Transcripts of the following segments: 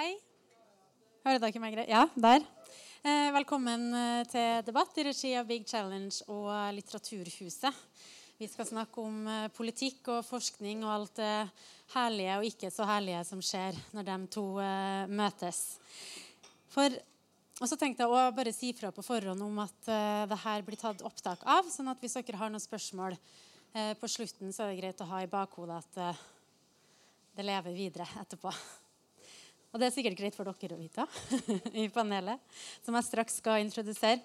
Hei. Hører dere meg greit? Ja, der. Eh, velkommen eh, til debatt i regi av Big Challenge og Litteraturhuset. Vi skal snakke om eh, politikk og forskning og alt det herlige og ikke så herlige som skjer når de to møtes. For, og så tenkte jeg å bare si fra på forhånd om at det her blir tatt opptak av. sånn at hvis dere har noen spørsmål på slutten, så er det greit å ha i bakhodet at det lever videre etterpå. Og det er sikkert greit for dere å vite i panelet, som jeg straks skal introdusere.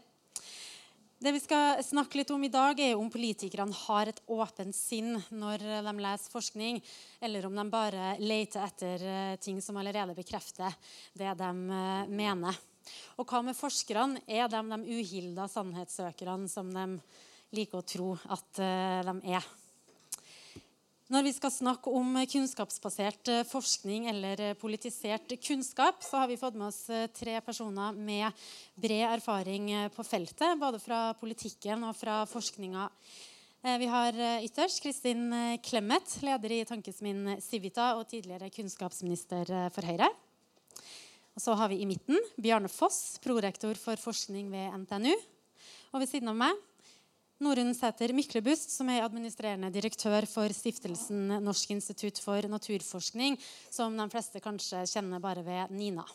Det vi skal snakke litt om i dag, er om politikerne har et åpent sinn når de leser forskning, eller om de bare leter etter eh, ting som allerede bekrefter det de eh, mener. Og hva med forskerne? Er de de uhilda sannhetssøkerne som de liker å tro at eh, de er? Når vi skal snakke om kunnskapsbasert eh, forskning eller eh, politisert kunnskap, så har vi fått med oss eh, tre personer med bred erfaring på feltet. Både fra politikken og fra forskninga. Vi har ytterst Kristin Clemet, leder i Tankesmien Civita og tidligere kunnskapsminister for Høyre. Og så har vi i midten Bjarne Foss, prorektor for forskning ved NTNU. Og ved siden av meg Norunn Sæter Myklebust, som er administrerende direktør for stiftelsen Norsk institutt for naturforskning, som de fleste kanskje kjenner bare ved Nina.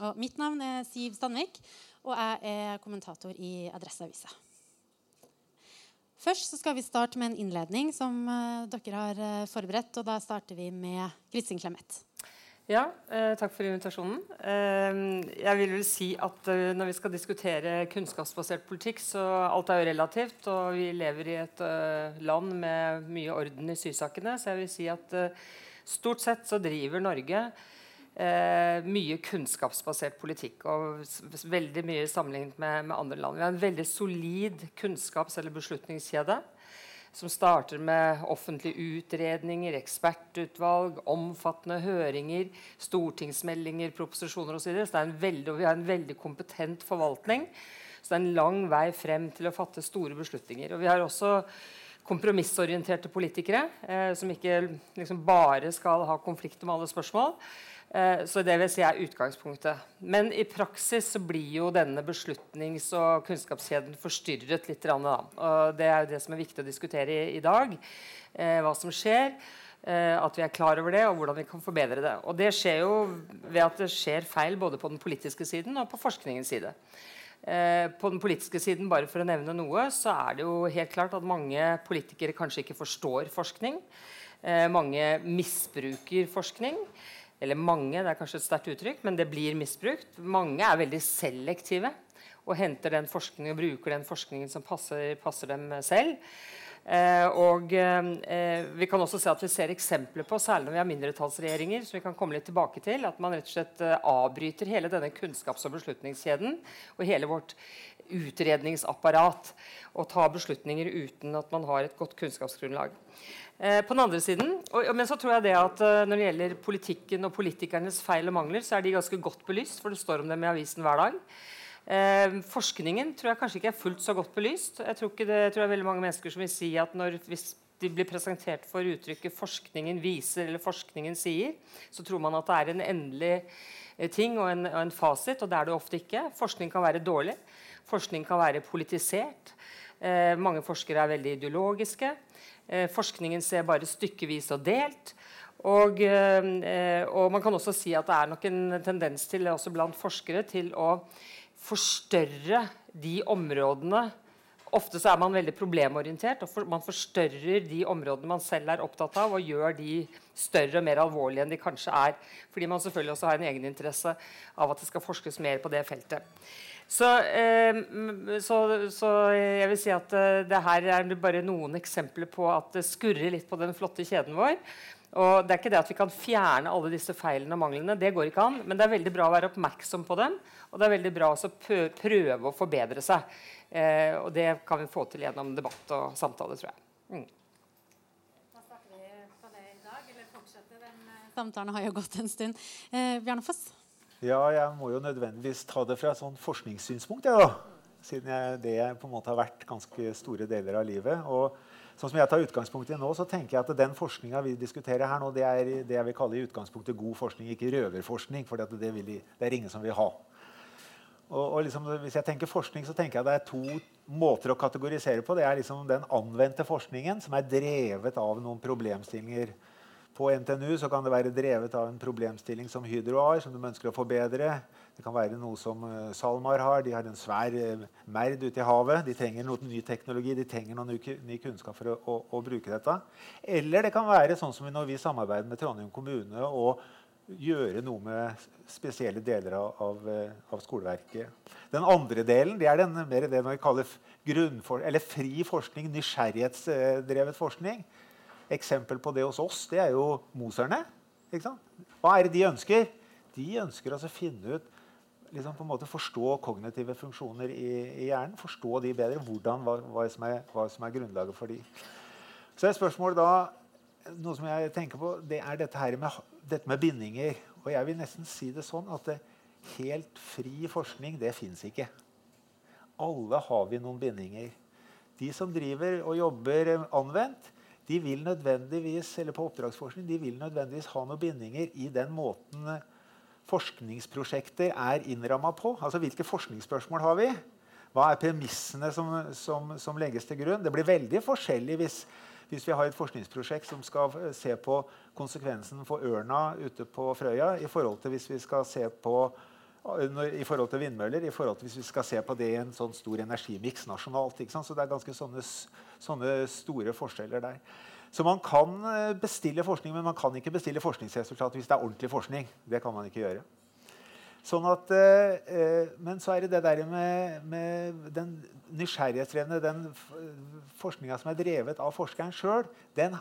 Og mitt navn er Siv Stanvik, og jeg er kommentator i Adresseavisa. Først skal vi starte med en innledning som uh, dere har uh, forberedt. og Da starter vi med Kristin Clemet. Ja, eh, takk for invitasjonen. Eh, jeg vil vel si at eh, Når vi skal diskutere kunnskapsbasert politikk, så alt er jo relativt. Og vi lever i et land med mye orden i sysakene. Så jeg vil si at stort sett så driver Norge mye kunnskapsbasert politikk. Og veldig mye sammenlignet med andre land. Vi har en veldig solid kunnskaps- eller beslutningskjede som starter med offentlige utredninger, ekspertutvalg, omfattende høringer, stortingsmeldinger, proposisjoner osv. Så, så veldig, vi har en veldig kompetent forvaltning. Så det er en lang vei frem til å fatte store beslutninger. Og vi har også kompromissorienterte politikere eh, som ikke liksom, bare skal ha konflikt om alle spørsmål. Eh, så det vil si er utgangspunktet. Men i praksis så blir jo denne beslutnings- og kunnskapskjeden forstyrret litt. Og det er jo det som er viktig å diskutere i, dag. Eh, hva som skjer. Eh, at vi er klar over det, og hvordan vi kan forbedre det. Og det skjer jo ved at det skjer feil både på den politiske siden og på forskningens side. På den politiske siden bare for å nevne noe, så er det jo helt klart at mange politikere kanskje ikke forstår forskning. Mange misbruker forskning. Eller mange, det er kanskje et sterkt uttrykk, men det blir misbrukt. Mange er veldig selektive og henter den forskningen og bruker den forskningen som passer, passer dem selv. Eh, og eh, Vi kan også se at vi ser eksempler på, særlig når vi har mindretallsregjeringer, som vi kan komme litt tilbake til, at man rett og slett eh, avbryter hele denne kunnskaps- og beslutningskjeden og hele vårt utredningsapparat og ta beslutninger uten at man har et godt kunnskapsgrunnlag. Eh, på den andre siden, og, men så tror jeg det at eh, Når det gjelder politikken og politikernes feil og mangler, så er de ganske godt belyst. For det står om dem i avisen hver dag. Eh, forskningen tror jeg kanskje ikke er fullt så godt belyst. Jeg tror, det, jeg tror det er veldig mange mennesker som vil si at når, hvis de blir presentert for uttrykket 'forskningen viser' eller 'forskningen sier', så tror man at det er en endelig eh, ting og en, og en fasit, og det er det ofte ikke. Forskning kan være dårlig. Forskning kan være politisert. Eh, mange forskere er veldig ideologiske. Eh, forskningen ser bare stykkevis og delt. Og, eh, og, man kan også si at det er nok en tendens til også blant forskere til å forstørre de områdene Ofte så er man veldig problemorientert, og for, man forstørrer de områdene man selv er opptatt av, og gjør de større og mer alvorlige enn de kanskje er. Fordi man selvfølgelig også har en egeninteresse av at det skal forskes mer på det feltet. Så, eh, så, så, jeg vil si at eh, det her er bare noen eksempler på at det skurrer litt på den flotte kjeden vår. Og det er ikke det at vi kan fjerne alle disse feilene og manglene. det går ikke an, Men det er veldig bra å være oppmerksom på dem, og det er veldig bra å prøve å forbedre seg. Eh, og det kan vi få til gjennom debatt og samtale, tror jeg. Mm. Samtalen har jo gått en stund. Eh, Bjarne Foss? Ja, jeg må jo nødvendigvis ta det fra et sånn forskningssynspunkt. Ja, da. Siden jeg, det på en måte har vært ganske store deler av livet. Og sånn som jeg tar utgangspunkt i nå, så tenker jeg at den forskninga vi diskuterer her nå, det er det jeg vil kalle i utgangspunktet god forskning, ikke røverforskning. For det, det, det, er ingen som vil ha. Og, og liksom, hvis jeg tenker forskning, så tenker jeg det er to måter å kategorisere på. Det er liksom den anvendte forskningen, som er drevet av noen problemstillinger. På NTNU så kan det være drevet av en problemstilling som Hydro har, som de ønsker å forbedre. Det kan være noe som uh, SalMar har. De har en svær uh, merd ute i havet. De trenger noe ny teknologi, de trenger noe ny, kunnskap for å, å, å, bruke dette. Eller det kan være sånn som når vi samarbeider med Trondheim kommune og gjøre noe med spesielle deler av, av, eh, av skoleverket. Den andre delen det er den, mer det vi kaller eller fri forskning, nysgjerrighetsdrevet forskning. Eksempel på det hos oss det er jo moserne. Hva er det de ønsker? De ønsker altså å finne ut liksom på en måte Forstå kognitive funksjoner i, i hjernen. Forstå de bedre. Hvordan, hva, hva, som er, hva, som er, grunnlaget for de. Så er spørsmålet da noe som jeg tenker på, det er dette her med dette med bindinger. Og jeg vil nesten si det sånn at det, helt fri forskning, det fins ikke. Alle har vi noen bindinger. De som driver og jobber anvendt, de vil nødvendigvis eller på oppdragsforskning, de vil nødvendigvis ha noen bindinger i den måten forskningsprosjekter er innramma på. Altså hvilke forskningsspørsmål har vi? Hva er premissene som, som, som legges til grunn? Det blir veldig forskjellig hvis hvis vi har et forskningsprosjekt som skal se på konsekvensen for ørna ute på Frøya i forhold til hvis vi skal se på i forhold til vindmøller, i forhold til hvis vi skal se på det i en sånn stor energimiks nasjonalt. Så det er ganske sånne, sånne, store forskjeller der. Så man kan eh, bestille forskning, men man kan ikke bestille forskningsresultat hvis det er ordentlig forskning. Det kan man ikke gjøre. Sånn at, eh, men så er det det der med, med den nysgjerrighetsdrevne, den forskninga som er drevet av forskeren sjøl, den,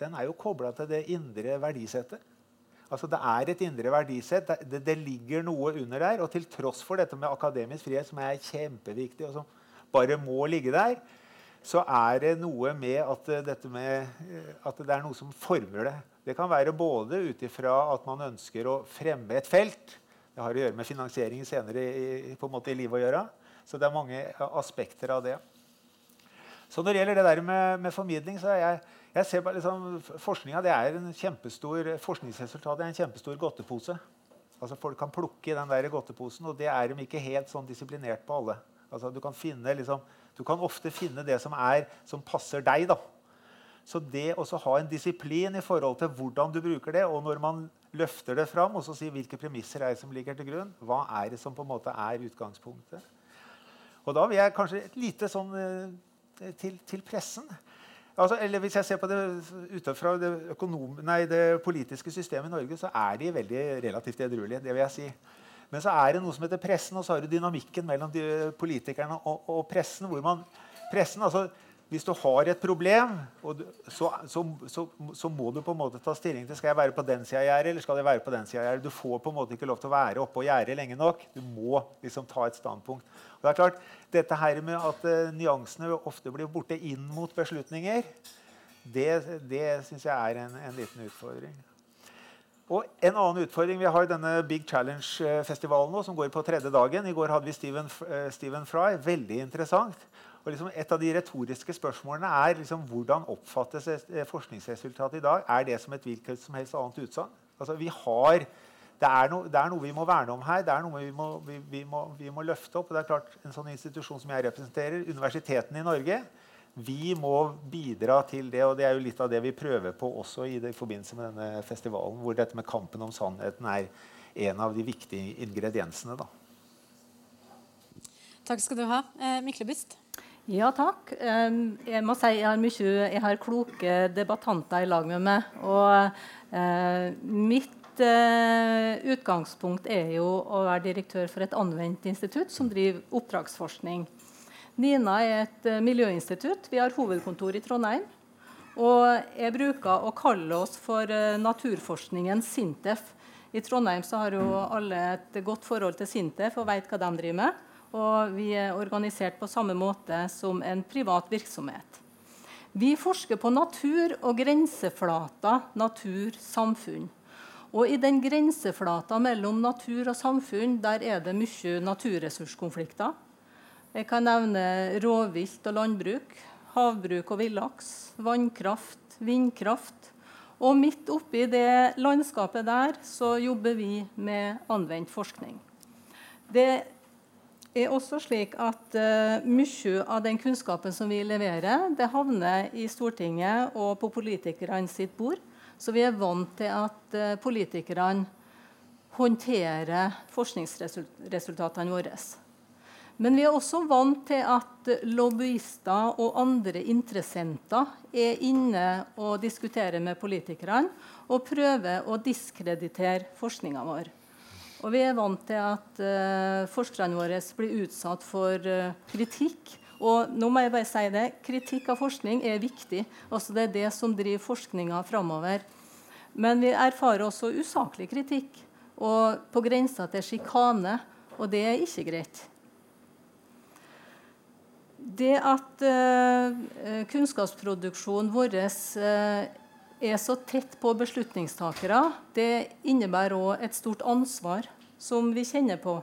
den, er jo kobla til det indre verdisettet. Altså Det er et indre verdisett. Det, det, ligger noe under der. Og til tross for dette med akademisk frihet, som er kjempeviktig, og som bare må ligge der, så er det noe med at, med at det er noe som former det. Det kan være både ut ifra at man ønsker å fremme et felt. Det har å gjøre med finansiering senere i, på en måte i livet å gjøre. Så det er mange aspekter av det. Så når det gjelder det der med, med formidling, så er jeg, jeg ser bare liksom, Forskninga er en kjempestor, forskningsresultatet er en kjempestor godtepose. Altså Folk kan plukke i den der godteposen, og det er de ikke helt sånn disiplinert på alle. Altså Du kan, finne, liksom, du kan ofte finne det som, er, som passer deg. da. Så det å ha en disiplin i forhold til hvordan du bruker det, og når man løfter det fram og så sier hvilke premisser er det som ligger til grunn, hva er det som på en måte er utgangspunktet, og da vil jeg kanskje et lite sånn eh, til, til pressen. Altså, eller Hvis jeg ser på det utenfra det, økonom, nei, det politiske systemet i Norge, så er de veldig relativt edruelige. Det vil jeg si. Men så er det noe som heter pressen, og så har du dynamikken mellom politikerne og, og pressen. hvor man, pressen, altså hvis du har et problem, så, så, så, så, må du på en måte ta stilling til skal jeg være på den sida av gjerdet eller skal jeg være på den sida av gjerdet. Du får på en måte ikke lov til å være oppå gjerdet lenge nok. Du må liksom ta et standpunkt. Og det er klart, Dette her med at uh, nyansene ofte blir borte inn mot beslutninger, det, det syns jeg er en, en, liten utfordring. Og En annen utfordring Vi har denne Big Challenge-festivalen nå, som går på tredje dagen. I går hadde vi Stephen, uh, Stephen Fry. Veldig interessant. Og liksom et av de retoriske spørsmålene er liksom, hvordan oppfattes forskningsresultatet i dag. Er det som et hvilket som helst annet utsagn? Altså, vi har, det, er no, det er noe vi må verne om her. Det er noe vi må, vi, vi, må, vi må, løfte opp. og det er klart En sånn institusjon som jeg representerer, universitetene i Norge, vi må bidra til det. Og det er jo litt av det vi prøver på også i, det, i forbindelse med denne festivalen, hvor dette med kampen om sannheten er en av de viktige ingrediensene. da. Takk skal du ha. Eh, Myklebust? Ja, takk. Jeg må si jeg har, mye, jeg har kloke debattanter i lag med meg. Og eh, mitt eh, utgangspunkt er jo å være direktør for et anvendt institutt som driver oppdragsforskning. NINA er et eh, miljøinstitutt. Vi har hovedkontor i Trondheim. Og jeg bruker å kalle oss for naturforskningens Sintef. I Trondheim så har jo alle et godt forhold til Sintef og vet hva de driver med. Og vi er organisert på samme måte som en privat virksomhet. Vi forsker på natur og grenseflata natur-samfunn. Og I den grenseflata mellom natur og samfunn der er det mye naturressurskonflikter. Jeg kan nevne rovvilt og landbruk, havbruk og villaks, vannkraft, vindkraft. Og midt oppi det landskapet der så jobber vi med anvendt forskning. Det er også slik at uh, mye av den kunnskapen som vi leverer, det havner i Stortinget og på politikerne sitt bord. Så vi er vant til at uh, politikerne håndterer forskningsresultatene våre. Men vi er også vant til at lobbyister og andre interessenter er inne og diskuterer med politikerne og prøver å diskreditere forskninga vår. Og vi er vant til at uh, forskerne våre blir utsatt for uh, kritikk. Og nå må jeg bare si det, kritikk av forskning er viktig. Altså Det er det som driver forskninga framover. Men vi erfarer også usaklig kritikk og på grensa til sjikane. Og det er ikke greit. Det at uh, kunnskapsproduksjonen vår uh, er så tett på beslutningstakere, det innebærer òg et stort ansvar som vi kjenner på.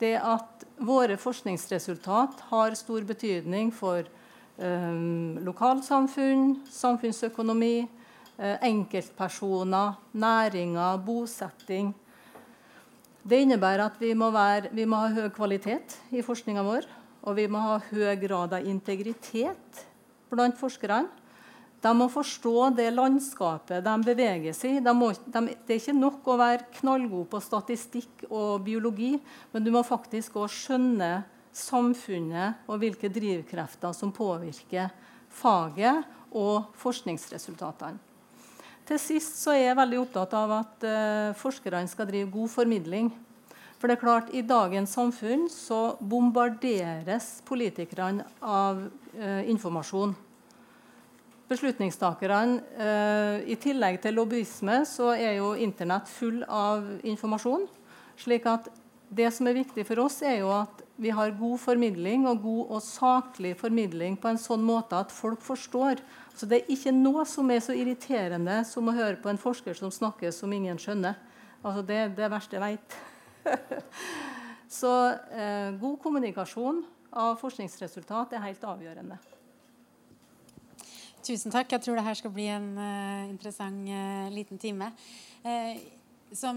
Det at våre forskningsresultat har stor betydning for eh, lokalsamfunn, samfunnsøkonomi, eh, enkeltpersoner, næringer, bosetting. Det innebærer at vi må, være, vi må ha høy kvalitet i forskninga vår. Og vi må ha høy grad av integritet blant forskerne. De må forstå det landskapet de beveger seg i. De de, det er ikke nok å være knallgod på statistikk og biologi, men du må faktisk òg skjønne samfunnet og hvilke drivkrefter som påvirker faget og forskningsresultatene. Til sist så er jeg veldig opptatt av at uh, forskerne skal drive god formidling. For det er klart, I dagens samfunn så bombarderes politikerne av eh, informasjon. Beslutningstakerne, eh, I tillegg til lobbyisme så er jo Internett full av informasjon. slik at det som er viktig for oss, er jo at vi har god formidling og god og saklig formidling på en sånn måte at folk forstår. Så Det er ikke noe som er så irriterende som å høre på en forsker som snakker som ingen skjønner. Altså Det er det verste jeg vet. Så eh, god kommunikasjon av forskningsresultat er helt avgjørende. Tusen takk. Jeg tror det her skal bli en uh, interessant uh, liten time. Uh, som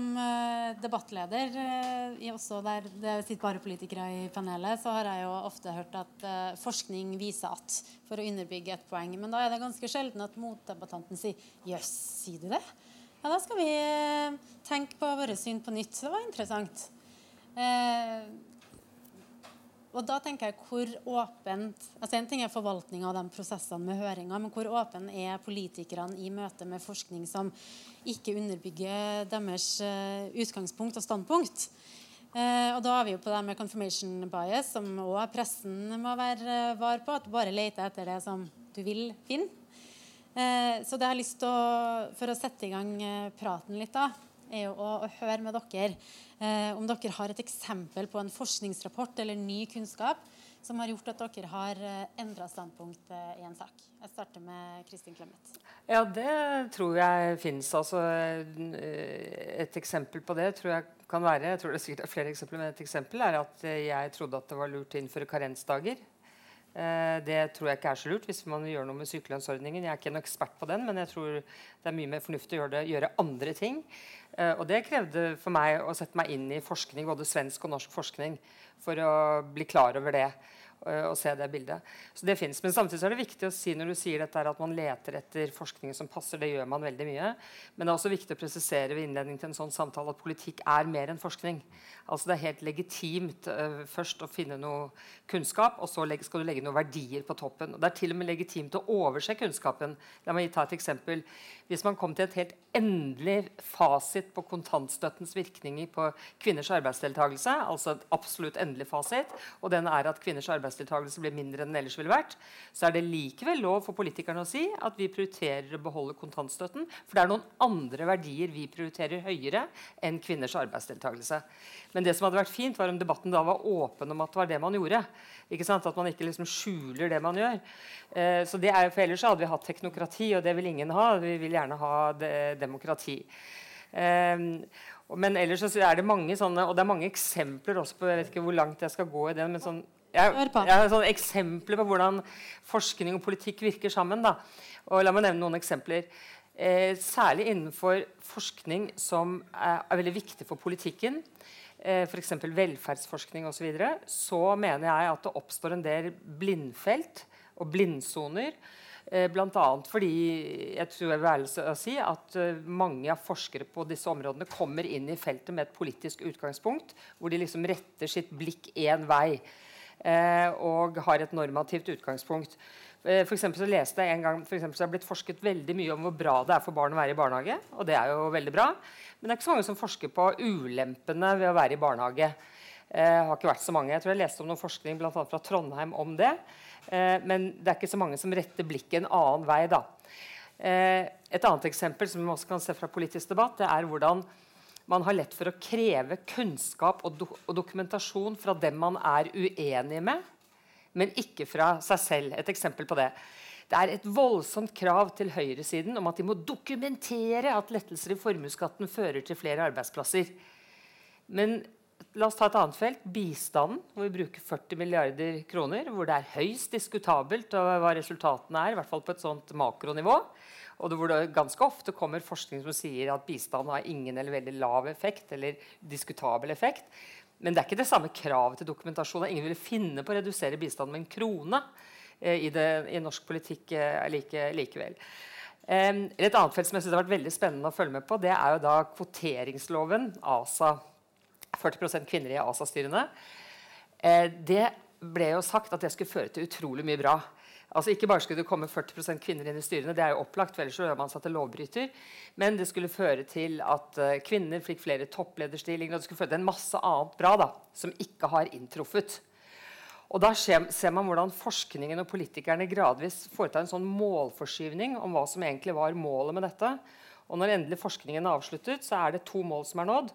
debattleder, også der det sitter bare politikere i panelet, så har jeg jo ofte hørt at forskning viser at for å underbygge et poeng. Men da er det ganske sjelden at motdebattanten sier 'jøss, sier du det'? Ja, da skal vi tenke på våre syn på nytt. Det var interessant. Eh, og da tenker jeg hvor åpent altså En ting er forvaltning av de prosessene med høringer, men hvor åpen er politikerne i møte med forskning som ikke underbygger deres uh, utgangspunkt og standpunkt? Uh, og da er vi jo på det med confirmation bias, som òg pressen må være var på. At du bare leter etter det som du vil finne. Eh, så det jeg har lyst til å, for å sette i gang eh, praten litt, da, er jo å, å høre med dere eh, om dere har et eksempel på en forskningsrapport eller ny kunnskap som har gjort at dere har eh, endra standpunkt eh, i en sak. Jeg starter med Kristin Clemet. Ja, det tror jeg fins. Altså, et eksempel på det tror jeg kan være jeg tror det er sikkert flere eksempler, men et eksempel er at jeg trodde at det var lurt å innføre karensdager. Eh, det tror jeg ikke er så lurt hvis man gjør noe med sykelønnsordningen. Jeg er ikke en ekspert på den, men jeg tror det er mye mer fornuftig å gjøre, det, gjøre andre ting. Eh, og det krevde for meg å sette meg inn i forskning, både svensk og norsk forskning, for å bli klar over det og se det bildet. Så det finnes. Men samtidig er det viktig å si når du sier dette at man leter etter forskning som passer. Det gjør man veldig mye. Men det er også viktig å presisere ved innledning til en sånn samtale at politikk er mer enn forskning. Altså Det er helt legitimt uh, først å finne noe kunnskap, og så skal du legge noen verdier på toppen. Og Det er til og med legitimt å overse kunnskapen. La meg ta et eksempel. Hvis man kom til et helt endelig fasit på kontantstøttens virkninger på kvinners arbeidsdeltakelse, altså et absolutt endelig fasit, og den er at kvinners arbeidsdeltakelse blir mindre enn den ellers ville vært, så er det likevel lov for politikerne å si at vi prioriterer å beholde kontantstøtten. For det er noen andre verdier vi prioriterer høyere enn kvinners arbeidsdeltakelse. Men det som hadde vært fint, var om debatten da var åpen om at det var det man gjorde. Ikke sant? At man ikke liksom skjuler det man gjør. Eh, så det er, for Ellers hadde vi hatt teknokrati, og det vil ingen ha. Vi vil gjerne ha de demokrati. Eh, men ellers så er det mange sånne, og det er mange eksempler også på jeg vet ikke hvor langt jeg skal gå i det, men sånn jeg, jeg har sånne eksempler på hvordan forskning og politikk virker sammen. Da. Og la meg nevne noen eksempler. Eh, særlig innenfor forskning som er, er veldig viktig for politikken, f.eks. velferdsforskning osv., så, videre, så mener jeg at det oppstår en del blindfelt og blindsoner. Eh, Bl.a. fordi jeg tror jeg vil ærlig å si at eh, mange av forskere på disse områdene kommer inn i feltet med et politisk utgangspunkt, hvor de liksom retter sitt blikk én vei eh, og har et normativt utgangspunkt. Eh, For så leste jeg en gang for eksempel, så Det blitt forsket veldig mye om hvor bra det er for barn å være i barnehage. Og det er jo veldig bra. Men det er ikke så mange som forsker på ulempene ved å være i barnehage. Eh, har ikke vært så mange. Jeg tror jeg leste om noe forskning blant annet fra Trondheim om det. Eh, men det er ikke så mange som retter blikket en annen vei. da. Eh, et annet eksempel som vi også kan se fra politisk debatt, det er hvordan man har lett for å kreve kunnskap og, do og dokumentasjon fra dem man er uenig med, men ikke fra seg selv. Et eksempel på det. Det er et voldsomt krav til høyresiden om at de må dokumentere at lettelser i formuesskatten fører til flere arbeidsplasser. Men la oss ta et annet felt. Bistanden, hvor vi bruker 40 milliarder kroner. Hvor det er høyst diskutabelt hva resultatene er, i hvert fall på et sånt makronivå. Og hvor det ganske ofte kommer forskning som sier at bistand har ingen eller veldig lav effekt. eller diskutabel effekt. Men det er ikke det samme kravet til dokumentasjon. Ingen ville finne på å redusere bistanden med en krone eh, i, det, i norsk politikk eh, like, likevel. Eh, et annet felt som jeg synes har vært veldig spennende å følge med på, det er jo da kvoteringsloven, ASA. 40% kvinner i ASA-styrene. Eh, det ble jo sagt at det skulle føre til utrolig mye bra. Altså Ikke bare skulle det komme 40 kvinner inn i styrene, det er jo opplagt, for ellers gjør man seg til lovbryter. Men det skulle føre til at uh, kvinner fikk flere topplederstillinger. Og det skulle føre til en masse annet bra da, som ikke har inntruffet. Og Da ser man hvordan forskningen og politikerne gradvis foretar en sånn målforskyvning om hva som egentlig var målet med dette. Og når endelig forskningen er avsluttet, så er det to mål som er nådd.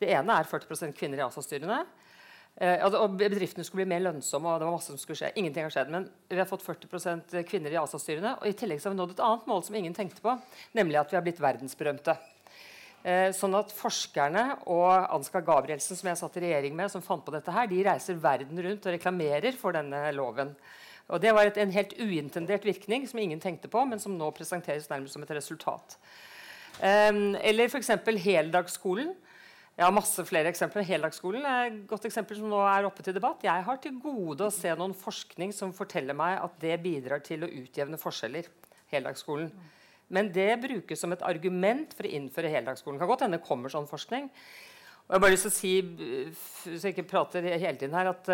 Det ene er 40% kvinner i ASA-styrene. Eh, altså, og bedriftene skulle bli mer lønnsomme. og det var masse som skulle skje. Ingenting har skjedd, men vi har fått 40% kvinner i ASA-styrene. Og i tillegg så har vi nådd et annet mål som ingen tenkte på, nemlig at vi har blitt verdensberømte. Eh, sånn at Forskerne og Ansgar Gabrielsen, som jeg satt i regjering med, som fant på dette her, de reiser verden rundt og reklamerer for denne loven. Og Det var et, en helt uintendert virkning som ingen tenkte på, men som nå presenteres nærmest som et resultat. Eh, eller f.eks. heldagsskolen. Jeg har masse flere eksempler. Heldagsskolen er et godt eksempel som nå er oppe til debatt. Jeg har til gode å se noen forskning som forteller meg at det bidrar til å utjevne forskjeller. heldagsskolen. Men det brukes som et argument for å innføre heldagsskolen. Kan godt hende det kommer sånn forskning. Og jeg har bare lyst til å si, så jeg ikke prater hele tiden her, at,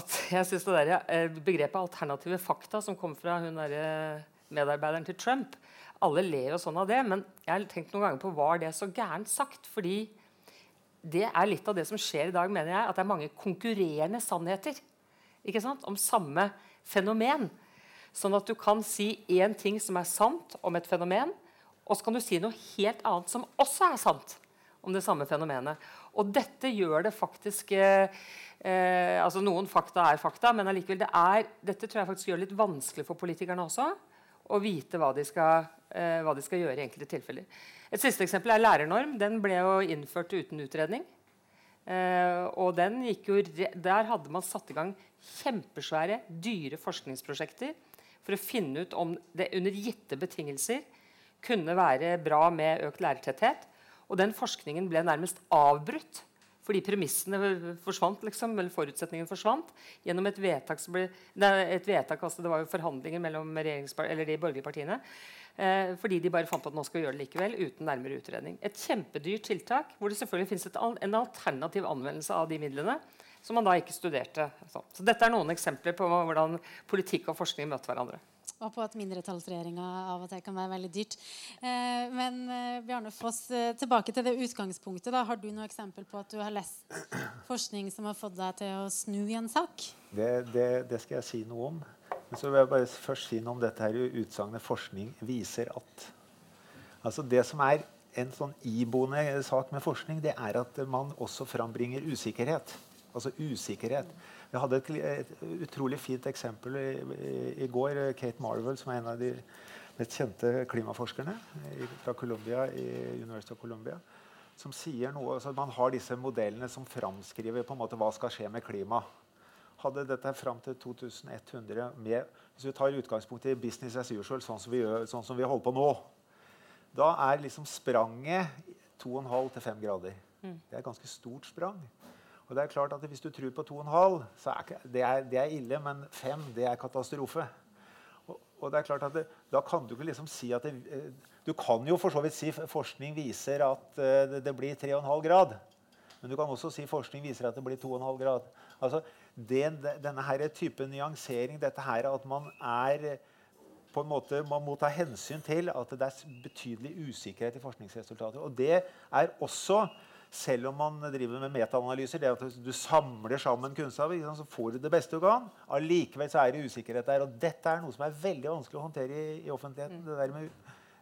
at jeg syns det der, eh, begrepet 'alternative fakta', som kom fra hun der medarbeideren til Trump Alle ler jo sånn av det, men jeg har tenkt noen ganger på var det så gærent sagt. fordi det er litt av det som skjer i dag, mener jeg. At det er mange konkurrerende sannheter om samme fenomen. Sånn at du kan si én ting som er sant om et fenomen, og så kan du si noe helt annet som også er sant om det samme fenomenet. Og dette gjør det faktisk eh, eh, altså Noen fakta er fakta, men allikevel det dette tror jeg faktisk gjør det litt vanskelig for politikerne også å vite hva de skal, eh, hva de skal gjøre i enkelte tilfeller. Et siste eksempel er lærernorm. Den ble jo innført uten utredning. Eh, og jo, Der hadde man satt i gang kjempesvære, dyre forskningsprosjekter for å finne ut om det under gitte betingelser kunne være bra med økt lærertetthet. Og den forskningen ble nærmest avbrutt fordi premissene forsvant, liksom, eller forutsetningene forsvant gjennom et vedtak ble, det, et vedtak, altså Det var jo forhandlinger mellom eller de borgerlige partiene. Eh, fordi de bare fant på at nå skal vi gjøre det likevel uten nærmere utredning. Et kjempedyrt tiltak hvor det selvfølgelig finnes et, en alternativ anvendelse av de midlene som man da ikke studerte. Så, så dette er noen eksempler på hvordan politikk og forskning møter hverandre og på at mindretallsregjeringa av og til kan være veldig dyrt. Eh, men eh, Bjarne Foss, eh, tilbake til det utgangspunktet. Da. Har du noe eksempel på at du har lest forskning som har fått deg til å snu i en sak? Det, det, det skal jeg si noe om. Men så vil jeg bare først si noe om dette her utsagnet 'forskning viser at'. Altså Det som er en sånn iboende sak med forskning, det er at man også frambringer usikkerhet. Altså usikkerhet. Vi hadde et, et, utrolig fint eksempel i, i, i, går. Kate Marvel, som er en av de mest kjente klimaforskerne fra Columbia, i University of Columbia, som sier noe altså Man har disse modellene som framskriver på en måte hva skal skje med klimaet. hadde dette fram til 2100 med, Hvis vi tar utgangspunkt i business as usual, sånn som vi, gjør, sånn som vi holder på nå, da er liksom spranget 2,5 til 5 grader. Mm. Det er et ganske stort sprang. Og det er klart at Hvis du tror på 2,5, så er det, er, det er ille, men 5 det er katastrofe. Og, det er klart at det, Da kan du ikke liksom si at det, eh, Du kan jo for så vidt si forskning viser at det, det, blir 3,5 grad. Men du kan også si forskning viser at det blir 2,5 grad. Altså, den, denne her type nyansering, dette her at man er på en måte, Man må ta hensyn til at det er betydelig usikkerhet i forskningsresultater. Og det er også selv om man driver med metaanalyser, det at du samler sammen kunnskap, så får du det beste du kan. Allikevel så er det usikkerhet der. Og dette er noe som er veldig vanskelig å håndtere i, i offentligheten. det der med,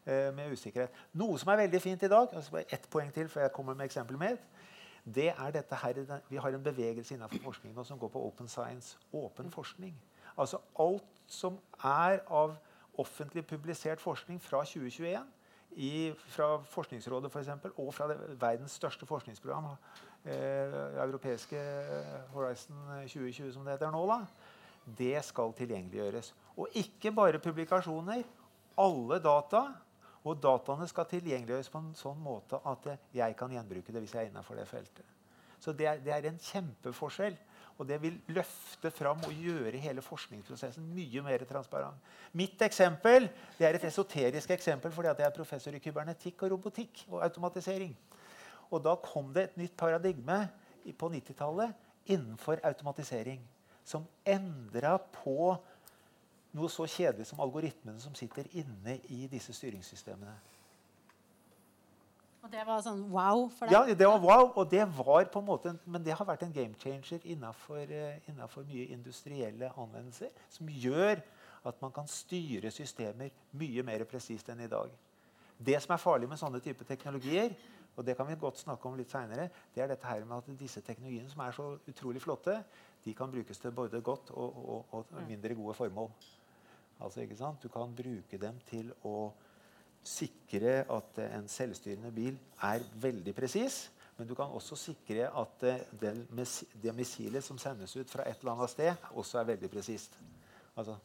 uh, med, usikkerhet. Noe som er veldig fint i dag, altså ett poeng til før jeg kommer med eksempel med, det er dette her, Vi har en bevegelse innenfor forskning som går på open science. Åpen forskning. Altså alt som er av offentlig publisert forskning fra 2021 i, fra Forskningsrådet for eksempel, og fra det, verdens største forskningsprogram, eh, europeiske Horizon 2020, som det heter nå, da, det skal tilgjengeliggjøres. Og ikke bare publikasjoner. Alle data. Og dataene skal tilgjengeliggjøres på en sånn måte at jeg kan gjenbruke det hvis jeg er innenfor det feltet. Så det er, det er en kjempeforskjell. Og det vil løfte fram og gjøre hele forskningsprosessen mye mer transparent. Mitt eksempel det er et esoterisk eksempel fordi jeg er professor i kybernetikk og robotikk og automatisering. Og da kom det et nytt paradigme på 90-tallet innenfor automatisering som endra på noe så kjedelig som algoritmene som sitter inne i disse styringssystemene. Og det var sånn wow for deg? Ja, det var wow. Og det var på en måte, men det har vært en game changer innenfor, uh, innenfor mye industrielle anvendelser. Som gjør at man kan styre systemer mye mer presist enn i dag. Det som er farlig med sånne type teknologier, og det kan vi godt snakke om litt senere, det er dette her med at disse teknologiene som er så utrolig flotte, de kan brukes til både godt og, og, og mindre gode formål. Altså, ikke sant? Du kan bruke dem til å sikre at en selvstyrende bil er veldig presis. Men du kan også sikre at det missilet som sendes ut fra et eller annet sted, også er veldig presist. Altså,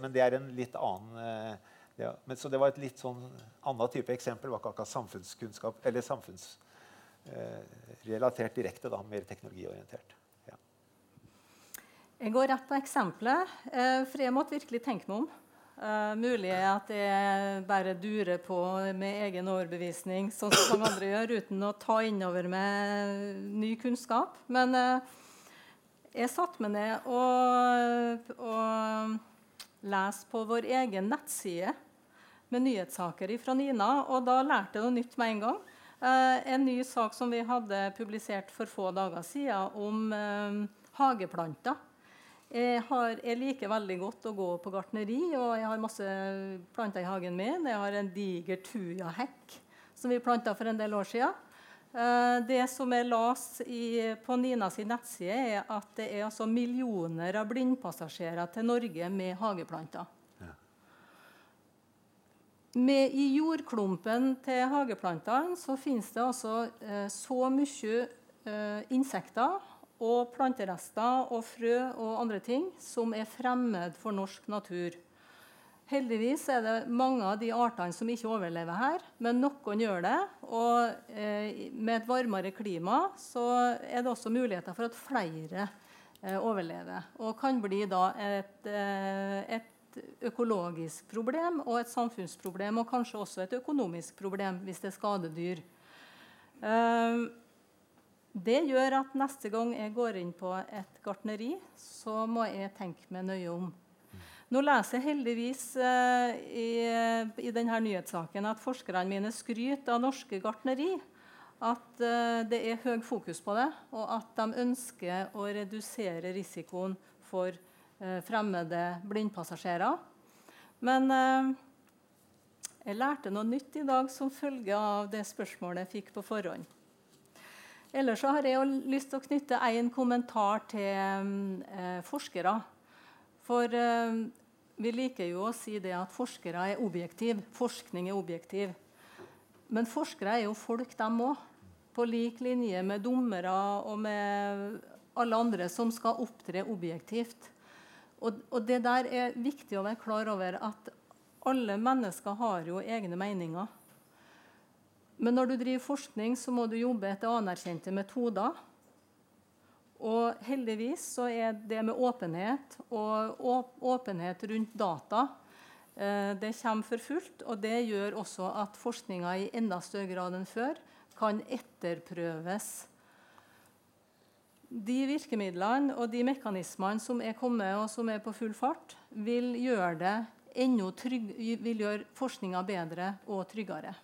men det er en litt annen eh, ja, men, Så det var et litt sånn annen type eksempel. Det var ikke akkurat samfunnskunnskap, eller samfunnsrelatert eh, direkte, da, mer teknologiorientert. Ja. Jeg går rett på eksempelet, eh, for jeg måtte virkelig tenke meg om. Uh, mulig at jeg bare durer på med egen overbevisning, sånn som mange andre gjør, uten å ta innover med ny kunnskap. Men uh, jeg satte meg ned og, og leste på vår egen nettside med nyhetssaker fra Nina, og da lærte jeg noe nytt med en gang. Uh, en ny sak som vi hadde publisert for få dager siden, om hageplanter. Jeg, har, jeg, liker veldig godt å gå på gartneri, og jeg har masse planter i hagen min. Jeg har en diger tujahekk som vi planta for en del år siden. Eh, det som jeg las på Nina sin nettside, er at det er altså millioner av blindpassasjerer til Norge med hageplanter. Ja. Med, I jordklumpen til hageplantene så finnes det altså eh, så mye eh, insekter og planterester og frø og andre ting som er fremmed for norsk natur. Heldigvis er det mange av de artene som ikke overlever her, men noen gjør det. Og eh, med et varmere klima så er det også muligheter for at flere eh, overlever. Og kan bli da et, eh, et økologisk problem og et samfunnsproblem, og kanskje også et økonomisk problem hvis det er skadedyr. Det gjør at neste gang jeg går inn på et gartneri, så må jeg tenke meg nøye om. Nå leser jeg heldigvis eh, i, i, denne nyhetssaken at forskerne mine skryter av norske gartneri. At eh, det er høy fokus på det, og at de ønsker å redusere risikoen for eh, fremmede blindpassasjerer. Men jeg lærte noe nytt i dag som følge av det spørsmålet jeg fikk på forhånd. Ellers så har jeg lyst til å knytte en kommentar til eh, forskere. For eh, vi liker jo å si det at forskere er objektive. Forskning er objektiv. Men forskere er jo folk, dem òg. På lik linje med dommere og med alle andre som skal opptre objektivt. Og, og, det der er viktig å være klar over at alle mennesker har jo egne meninger. Men når du driver forskning, så må du jobbe etter anerkjente metoder. Og heldigvis så er det med åpenhet og åpenhet rundt data eh, det kommer for fullt. Og det gjør også at forskninga i enda større grad enn før kan etterprøves de virkemidlene og de mekanismene som er kommet og som er på full fart, vil gjøre, det gjøre forskninga bedre og tryggere.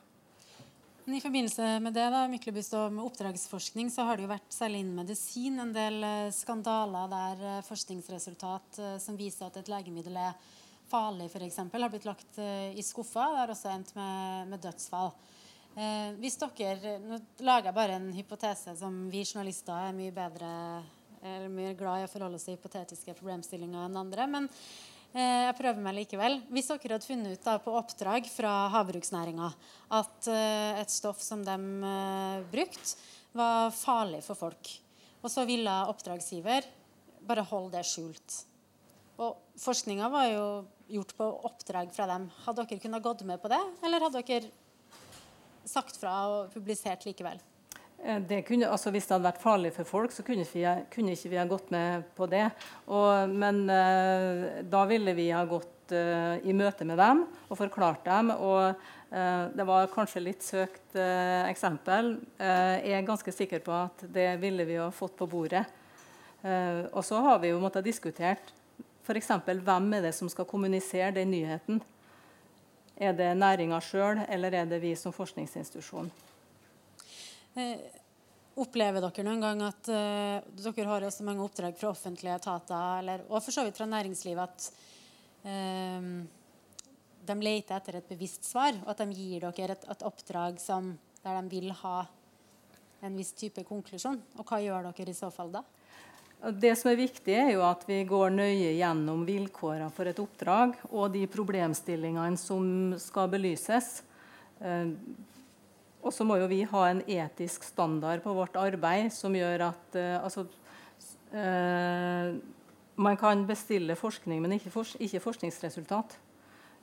Men I forbindelse med det da, Myklebust, og med oppdragsforskning så har det jo vært særlig innen medisin en del eh, skandaler der eh, forskningsresultat eh, som viser at et legemiddel er farlig, f.eks., har blitt lagt i skuffa. Det har også endt med, med dødsfall. Eh, hvis dere, Nå lager jeg bare en hypotese som vi journalister er mye bedre eller mye glad i å forholde oss til hypotetiske problemstillinger enn andre. Men jeg prøver meg likevel. Hvis dere hadde funnet ut da, på oppdrag fra havbruksnæringa at eh, et stoff som de eh, brukte, var farlig for folk, og så ville oppdragsgiver bare holde det skjult Og forskninga var jo gjort på oppdrag fra dem. Hadde dere kunnet gått med på det, eller hadde dere sagt fra og publisert likevel? Eh, kunne, altså hvis det hadde vært farlig for folk, så kunne vi, kunne ikke vi ha gått med på det. Og, men uh, da ville vi ha gått uh, i møte med dem og forklart dem. Og det var kanskje litt søkt eksempel. jeg er ganske sikker på at det ville vi ha fått på bordet. og så har vi jo måttet diskutert f.eks. hvem er det som skal kommunisere den nyheten. Er det næringa sjøl, eller er det vi som forskningsinstitusjon? Eh, opplever dere noen gang at uh, dere har så mange oppdrag fra offentlige etater, og for så vidt fra næringslivet, at uh, de leter etter et bevisst svar, og at de gir dere et, et oppdrag som, der de vil ha en viss type konklusjon? Og hva gjør dere i så fall da? Det som er viktig, er jo at vi går nøye gjennom vilkårene for et oppdrag og de problemstillingene som skal belyses. Eh, og så må jo vi ha en etisk standard på vårt arbeid som gjør at eh, altså, eh, Man kan bestille forskning, men ikke, forskningsresultat.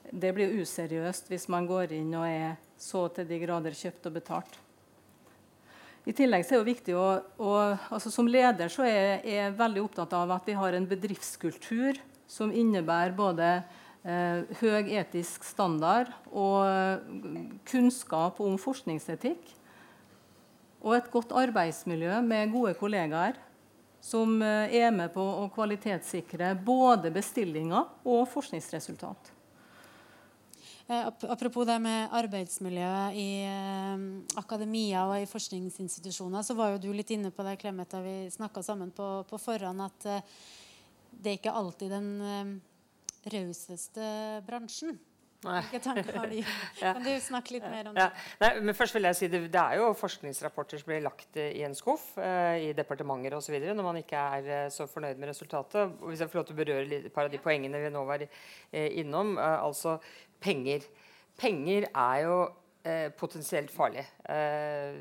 Det blir useriøst hvis man går inn og er så til de grader kjøpt og betalt. I tillegg så er det viktig å, å altså Som leder så er jeg veldig opptatt av at vi har en bedriftskultur som innebærer både høy etisk standard og kunnskap om forskningsetikk. Og et godt arbeidsmiljø med gode kollegaer som eh, er med på å kvalitetssikre både bestillinger og forskningsresultat. Eh, apropos det med arbeidsmiljøet i eh, akademia og i forskningsinstitusjoner, så var jo du litt inne på det, Clemet, da vi snakka sammen på, på, forhånd, at eh, det er ikke alltid den eh, rauseste bransjen. Hvilke tanker har de? ja. Kan du snakke litt mer om det? Ja. Nei, men først vil jeg si det, det, er jo forskningsrapporter som blir lagt i en skuff eh, i departementer osv. når man ikke er uh, så fornøyd med resultatet. Og hvis jeg får lov til å berøre et par av de poengene vi nå var eh, innom. altså penger. Penger er jo eh, potensielt farlig. Eh,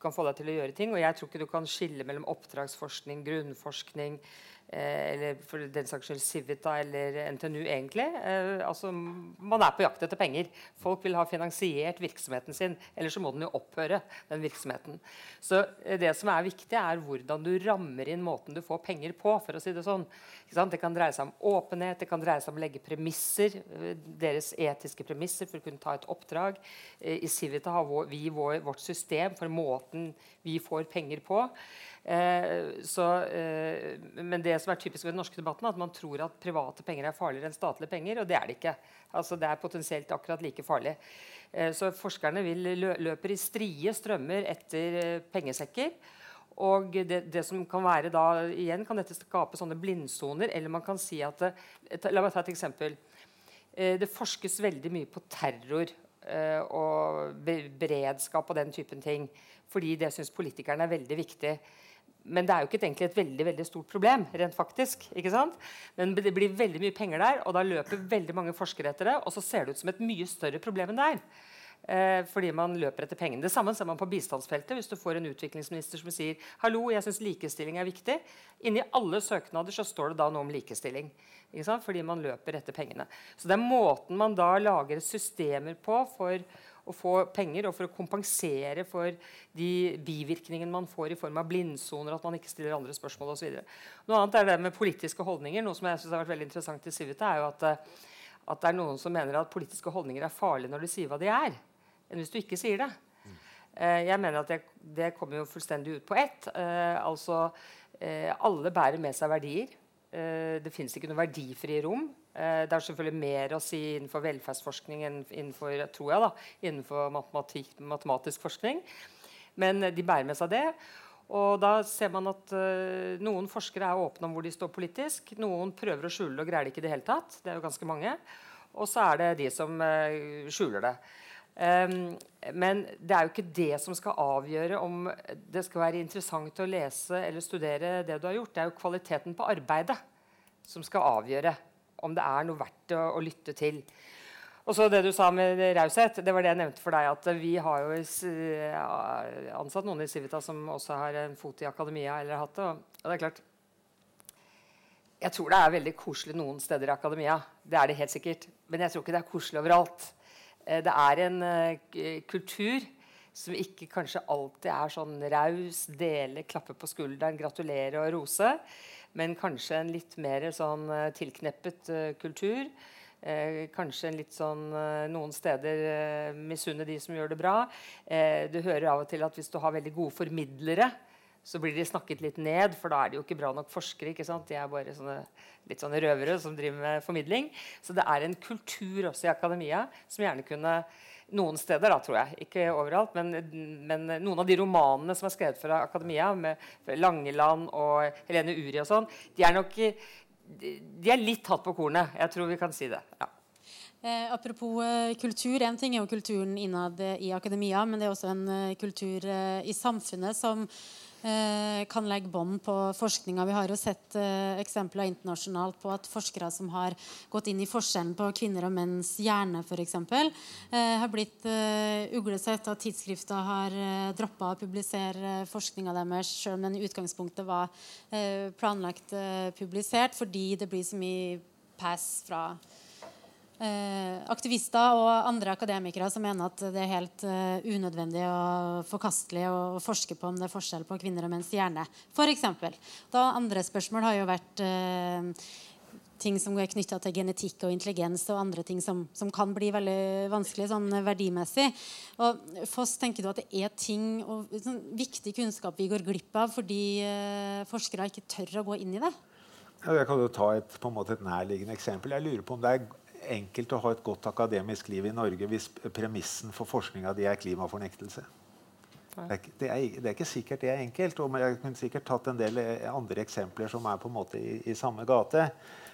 kan få deg til å gjøre ting. Og jeg tror ikke du kan skille mellom oppdragsforskning, grunnforskning, Eh, eller for den saks skyld Civita eller NTNU, egentlig. Eh, altså, man er på jakt etter penger. Folk vil ha finansiert virksomheten sin. Ellers så må den jo opphøre. den virksomheten. Så eh, det som er viktig, er hvordan du rammer inn måten du får penger på. for å si Det sånn. Det kan dreie seg om åpenhet, det kan dreie seg om å legge premisser, deres etiske premisser for å kunne ta et oppdrag. I Civita har vi vårt system for måten vi får penger på. Eh, så, eh, men det som er typisk ved den norske debatten, er at man tror at private penger er farligere enn statlige penger, og det er det ikke. Altså, det er potensielt akkurat like farlig. Eh, så forskerne vil lø løper i strie strømmer etter pengesekker. Og det, det, som kan være da, igjen kan dette skape sånne blindsoner. Eller man kan si at La meg ta et eksempel. Det forskes veldig mye på terror og beredskap og den typen ting. Fordi det syns politikerne er veldig viktig. Men det er jo ikke egentlig et veldig veldig stort problem. rent faktisk, ikke sant? Men det blir veldig mye penger der, og da løper veldig mange forskere etter det. Og så ser det ut som et mye større problem enn det er. Eh, fordi man løper etter pengene. Det samme ser man på bistandsfeltet. Hvis du får en utviklingsminister som sier hallo, jeg synes likestilling er viktig. Inni alle søknader så står det da noe om likestilling. Fordi man løper etter pengene. Så det er måten man da lager systemer på for å få penger og for å kompensere for de bivirkningene man får i form av blindsoner, at man ikke stiller andre spørsmål osv. Noe annet er det med politiske holdninger. Noe som jeg synes har vært veldig interessant i Civita, er jo at, eh, at det er noen som mener at politiske holdninger er farlige når du sier hva de er enn hvis du ikke sier det. Eh, jeg mener at det, det kommer jo fullstendig ut på ett. Eh, altså, eh, alle bærer med seg verdier. det fins ikke noe verdifrie rom. Det er selvfølgelig mer å si innenfor velferdsforskning enn innenfor, tror jeg da, innenfor matematisk forskning. Men de bærer med seg det. Og da ser man at uh, Noen forskere er åpne om hvor de står politisk. Noen prøver å skjule det og greier det ikke i det hele tatt. Det er jo ganske mange. Og så er det de som uh, skjuler det. Um, men det er jo ikke det som skal avgjøre om det skal være interessant å lese eller studere det du har gjort. Det er jo kvaliteten på arbeidet som skal avgjøre om det er noe verdt å, å lytte til. Og så det du sa med raushet, det var det jeg nevnte for deg. At vi har jo ansatt noen i Civita som også har en fot i akademia. eller hatt det, og det er klart Jeg tror det er veldig koselig noen steder i akademia. Det er det helt sikkert. Men jeg tror ikke det er koselig overalt. Eh, det er en eh, kultur som ikke kanskje alltid er sånn raus, dele, klappe på skulderen, gratulere og rose. Men kanskje en litt mer sånn eh, tilkneppet kultur. Eh, kanskje en litt sånn noen steder eh, misunne de som gjør det bra. Eh, du hører av og til at hvis du har veldig gode formidlere, så blir de snakket litt ned, for da er de jo ikke bra nok forskere. ikke sant? De er bare sånne, litt sånne røvere som driver med formidling. Så det er en kultur også i akademia som gjerne kunne Noen steder, da, tror jeg. Ikke overalt. Men, men noen av de romanene som er skrevet fra akademia, med Langeland og Helene Uri og sånn, de er nok de er litt tatt på kornet. Jeg tror vi kan si det. ja. Eh, apropos eh, kultur. En ting er jo kulturen innad i akademia, men det er også en eh, kultur eh, i samfunnet som kan legge bånd på forskninga. Vi har jo sett eh, eksempler internasjonalt på at forskere som har gått inn i forskjellen på kvinner og menns hjerne, f.eks., eh, har blitt eh, uglesett. At tidsskrifter har eh, droppa å publisere forskninga deres, selv om den i utgangspunktet var eh, planlagt eh, publisert, fordi det blir så mye pass fra Eh, aktivister og andre akademikere som mener at det er helt uh, unødvendig og forkastelig å forske på om det er forskjell på kvinner og menns hjerne. For eksempel. da andre spørsmål har jo vært uh, ting som er knytta til genetikk og intelligens og andre ting som, som kan bli veldig vanskelig sånn verdimessig. Og Foss, tenker du at det er ting og sånn, viktig kunnskap vi går glipp av fordi forskere ikke tør å gå inn i det? Jeg kan jo ta et, på en måte et nærliggende eksempel. Jeg lurer på om det er enkelt å ha et godt akademisk liv i Norge hvis premissen for forskninga di er klimafornektelse. Det er, det, er, det er, ikke sikkert det er enkelt. og Jeg kunne sikkert tatt en del eh, andre eksempler som er på en måte i, i samme gate.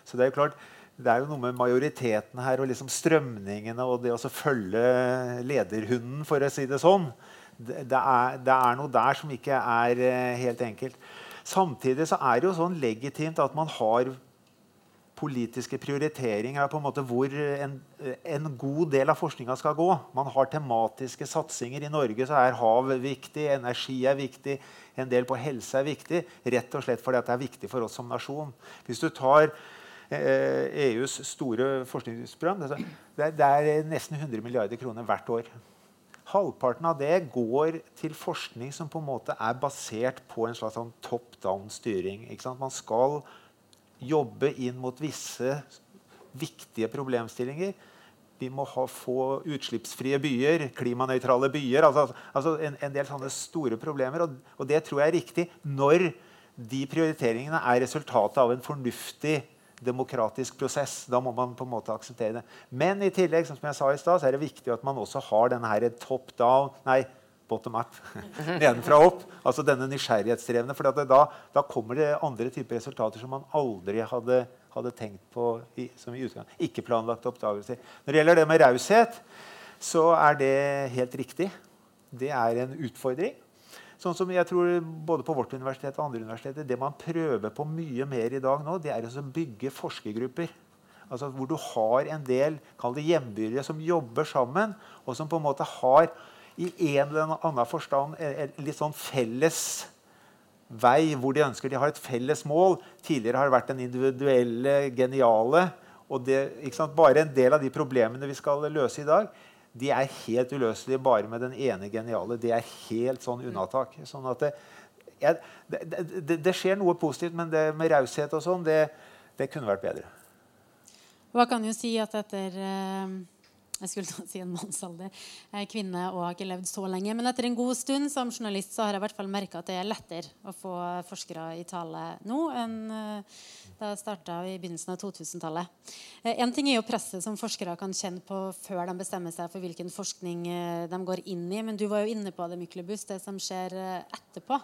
Så det er jo klart, det er jo noe med majoriteten her og liksom strømningene og det å følge lederhunden, for å si det sånn. Det, er, det er, noe der som ikke er eh, helt enkelt. Samtidig så er det jo sånn legitimt at man har politiske prioriteringer er på en måte hvor en, en god del av forskninga skal gå. Man har tematiske satsinger. I Norge så er hav viktig, energi er viktig, en del på helse er viktig. Rett og slett fordi det er viktig for oss som nasjon. Hvis du tar eh, EUs store forskningsprogram det, det er nesten 100 milliarder kroner hvert år. Halvparten av det går til forskning som på en måte er basert på en slags sånn top down styring. Man skal jobbe inn mot visse viktige problemstillinger. Vi må ha, få utslippsfrie byer, klimanøytrale byer. Altså, altså en, en, del sånne store problemer. Og, og, det tror jeg er riktig når de prioriteringene er resultatet av en fornuftig demokratisk prosess. Da må man på en måte akseptere det. Men i tillegg som jeg sa i sted, så er det viktig at man også har denne top down nei, bottom up. Nedenfra opp. Altså denne nysgjerrighetsdrevne. For da, da, kommer det andre typer resultater som man aldri hadde, hadde tenkt på i, som i utgang. Ikke planlagte oppdagelser. Når det gjelder det med raushet, så er det helt riktig. Det er en utfordring. Sånn som jeg tror både på vårt universitet og andre universiteter, Det man prøver på mye mer i dag nå, det er å bygge forskergrupper. Altså Hvor du har en del kall det hjembyrere som jobber sammen, og som på en måte har i en eller annen forstand litt sånn felles vei hvor de ønsker de har et felles mål. Tidligere har det vært den individuelle, geniale. Og det, Bare en del av de problemene vi skal løse i dag, de er helt uløselige bare med den ene geniale. Det er helt sånn unnatak. Sånn at det, jeg, det, det, det, skjer noe positivt, men det med raushet og sånn, det, kunne vært bedre. Hva kan jo si at etter eh jeg skulle si en mannsalder. Er kvinne og har ikke levd så lenge. Men etter en god stund som journalist så har jeg i hvert fall merka at det er lettere å få forskere i tale nå enn eh, da jeg starta i begynnelsen av 2000-tallet. Én en ting er jo presset som forskere kan kjenne på før de bestemmer seg for hvilken forskning eh, de går inn i. Men du var jo inne på det, Myklebust, det som skjer etterpå.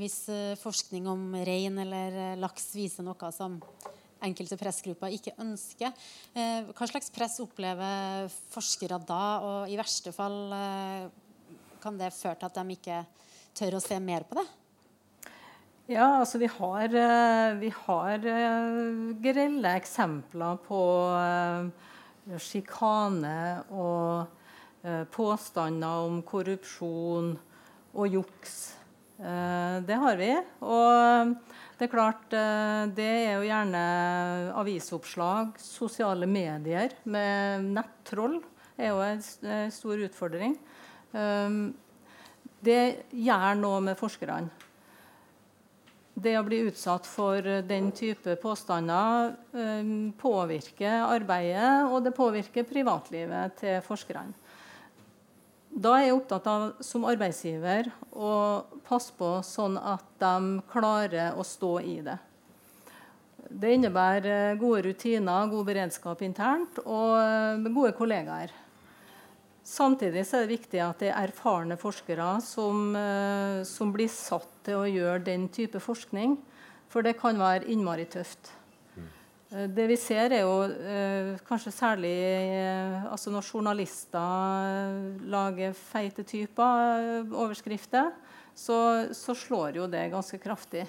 Hvis forskning om rein eller laks viser noe som enkelte pressgrupper ikke ønsker. Eh, hva slags press opplever forskere da? Og i verste fall eh, kan det føre til at de ikke tør å se mer på det? Ja, altså vi har, eh, vi har grelle eksempler på sjikane og påstander om korrupsjon og juks. Det har vi. Og det er klart, eh, det er jo gjerne avisoppslag, sosiale medier med nettroll er jo en stor utfordring. Ehm, det gjør noe med forskerne. Det å bli utsatt for den type påstander ehm, påvirker arbeidet, og det påvirker privatlivet til forskerne. Da er jeg opptatt av som arbeidsgiver å passe på sånn at de klarer å stå i det. Det innebærer gode rutiner, god beredskap internt og eh, gode kollegaer. Samtidig er det viktig at det er erfarne forskere som, eh, som blir satt til å gjøre den type forskning. For det kan være innmari tøft. Eh, det vi ser, er jo eh, kanskje særlig eh, altså når journalister eh, lager feite typer eh, overskrifter, så, så, slår jo det ganske kraftig.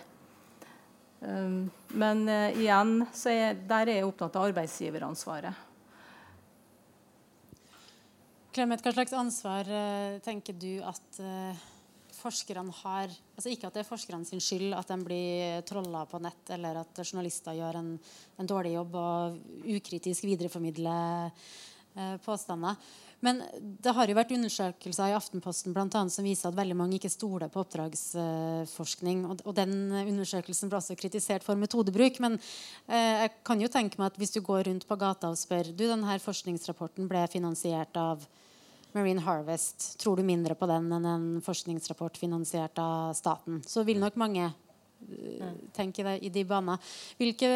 Um, men eh, igjen, er, der er jeg opptatt av arbeidsgiveransvaret. Clement, hva slags ansvar tenker du at forskerne har altså Ikke at det er forskerne sin skyld at de blir trolla på nett, eller at journalister gjør en, en dårlig jobb og ukritisk videreformidler eh, påstander. Men det har jo vært undersøkelser i Aftenposten blant annet, som viser at veldig mange ikke stoler på oppdragsforskning. Og, og, den undersøkelsen ble også kritisert for metodebruk. Men eh, jeg kan jo tenke meg at hvis du går rundt på gata og spør du, denne forskningsrapporten ble finansiert av Marine Harvest, tror du mindre på den enn en forskningsrapport finansiert av staten, så vil nok mange uh, tenke i de banene. Hvilke,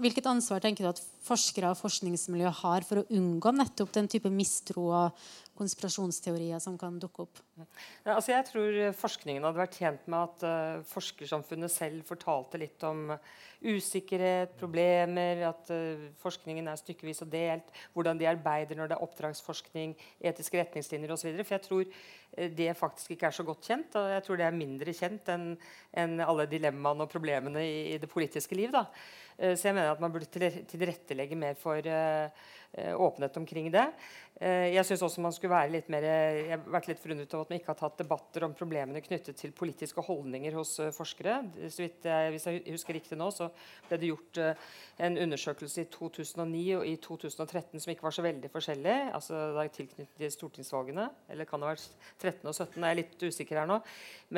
hvilket ansvar tenker du at forskere og forskningsmiljø har for å unngå nettopp den type mistro og konspirasjonsteorier som kan dukke opp? Ja, altså jeg tror forskningen hadde vært tjent med at uh, forskersamfunnet selv fortalte litt om usikkerhet, problemer, at uh, forskningen er stykkevis og delt, hvordan de arbeider når det er oppdragsforskning, etiske retningslinjer osv. For jeg tror uh, det faktisk ikke er så godt kjent, og jeg tror det er mindre kjent enn en alle dilemmaene og problemene i, i det politiske liv. da. Så jeg mener at man burde tilrettelegge mer for åpenhet omkring det. Eh, jeg synes også man skulle være litt mer, jeg har vært litt forundret over at man ikke har tatt debatter om problemene knyttet til politiske holdninger hos eh, forskere. Jeg, hvis jeg husker riktig nå, så ble det gjort eh, en undersøkelse i 2009 og i 2013 som ikke var så veldig forskjellig. altså da tilknyttet til stortingsvalgene. Eller kan det ha vært 13 og 17? Jeg er litt usikker her nå.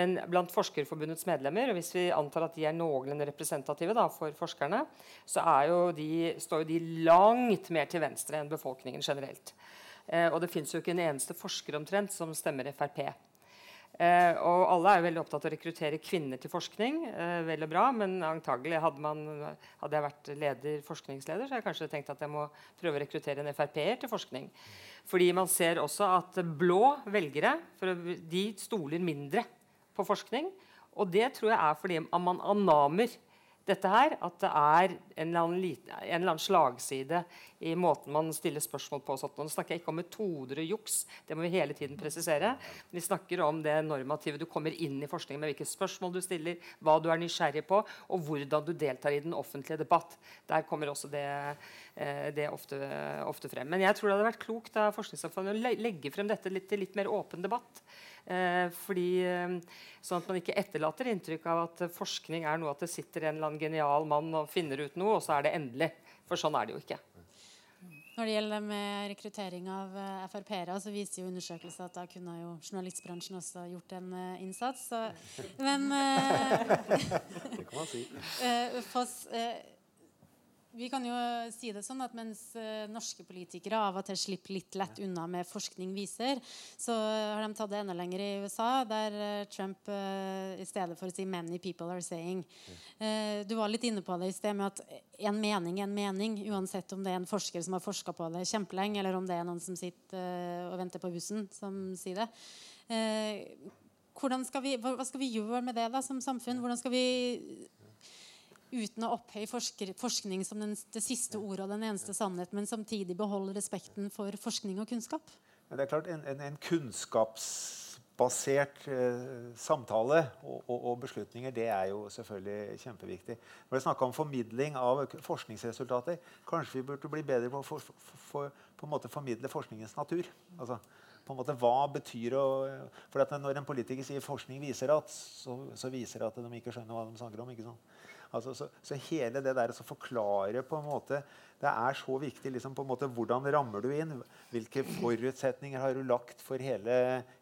Men blant Forskerforbundets medlemmer, og hvis vi antar at de er noenlunde representative da, for forskerne, så jo de, står jo de langt mer til venstre enn befolkningen generelt. Eh, og det fins jo ikke en eneste forsker omtrent som stemmer Frp. Eh, og alle er jo veldig opptatt av å rekruttere kvinner til forskning. Eh, vel og bra, Men antagelig hadde, man, hadde, jeg vært leder, forskningsleder, så jeg kanskje tenkt at jeg må prøve å rekruttere en Frp-er til forskning. Fordi man ser også at blå velgere de stoler mindre på forskning. Og det tror jeg er fordi man anamer dette her, at det er en eller, liten, en eller annen slagside i måten man stiller spørsmål på. Sånn. Nå snakker jeg ikke om metoder og juks, det må vi hele tiden presisere. Vi snakker om det normative. Du kommer inn i forskningen med hvilke spørsmål du stiller, hva du er nysgjerrig på, og hvordan du deltar i den offentlige debatt. Der kommer også det, eh, det ofte, ofte, frem. Men jeg tror det hadde vært klokt av Forskningssamfunnet å legge frem dette litt, til litt mer åpen debatt. Eh, fordi, eh, sånn at man ikke etterlater inntrykk av at forskning er noe at det sitter en eller annen genial mann og finner ut noe, og så er det endelig. For sånn er det jo ikke. Når det gjelder med rekruttering av uh, Frp-ere, så viser jo undersøkelser at da kunne jo journalistbransjen også gjort en uh, innsats. Så, men uh, Det kan man si. Foss, vi kan jo si det sånn at mens uh, norske politikere av og til slipper litt lett unna med forskning viser, så har de tatt det enda lenger i USA, der uh, Trump uh, i stedet for å si 'many people are saying' Du var litt inne på det i sted med at en mening er en mening, uansett om det er en forsker som har forska på det kjempelenge, eller om det er noen som sitter og venter på bussen, som sier det. Skal vi, hva skal vi gjøre med det da, som samfunn? Hvordan skal vi uten å opphøye forskning som den, det siste ordet og den eneste sannhet, men samtidig beholde respekten for forskning og kunnskap? det er klart, En, en, en kunnskapsbasert eh, samtale og, og, og, beslutninger det er jo selvfølgelig kjempeviktig. Når vi snakker om formidling av forskningsresultater, kanskje vi burde bli bedre på å for, for, på en måte formidle forskningens natur. Altså, på en måte Hva betyr å For Når en politiker sier 'forskning viser at', så, så viser det at de ikke skjønner hva de snakker om. ikke sant? Altså, så, så, hele det der å forklare på en måte Det er så viktig liksom, på en måte, hvordan rammer du inn. Hvilke forutsetninger har du lagt for hele,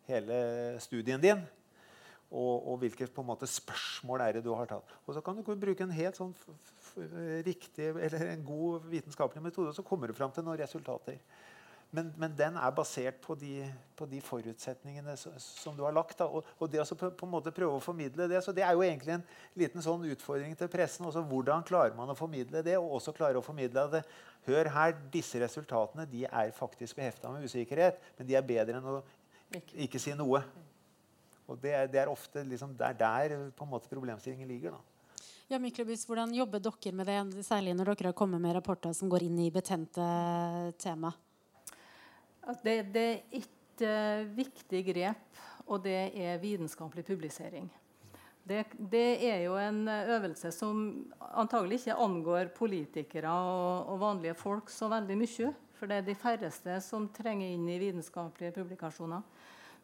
hele studien din? Og, og, hvilke på en måte, spørsmål er det du har tatt. Og så kan du bruke en helt sånn riktig, eller en god vitenskapelig metode, og så kommer du fram til noen resultater. Men, men, den er basert på de, på de forutsetningene som du har lagt. Og, og, det å på, på, en måte prøve å formidle det. Så det er jo egentlig en liten sånn utfordring til pressen. Også hvordan klarer man å formidle det? Og også klare å formidle det, hør her, disse resultatene de er faktisk behefta med usikkerhet. Men de er bedre enn å ikke si noe. Og det det er ofte liksom, der, der på en måte problemstillingen ligger. da. Ja, Myklebus, Hvordan jobber dere med det, særlig når dere har kommet med rapporter som går inn i betente tema? Det, det, er ett uh, viktig grep, og det er vitenskapelig publisering. Det, det, er jo en øvelse som antagelig ikke angår politikere og, og, vanlige folk så veldig mye. For det er de færreste som trenger inn i vitenskapelige publikasjoner.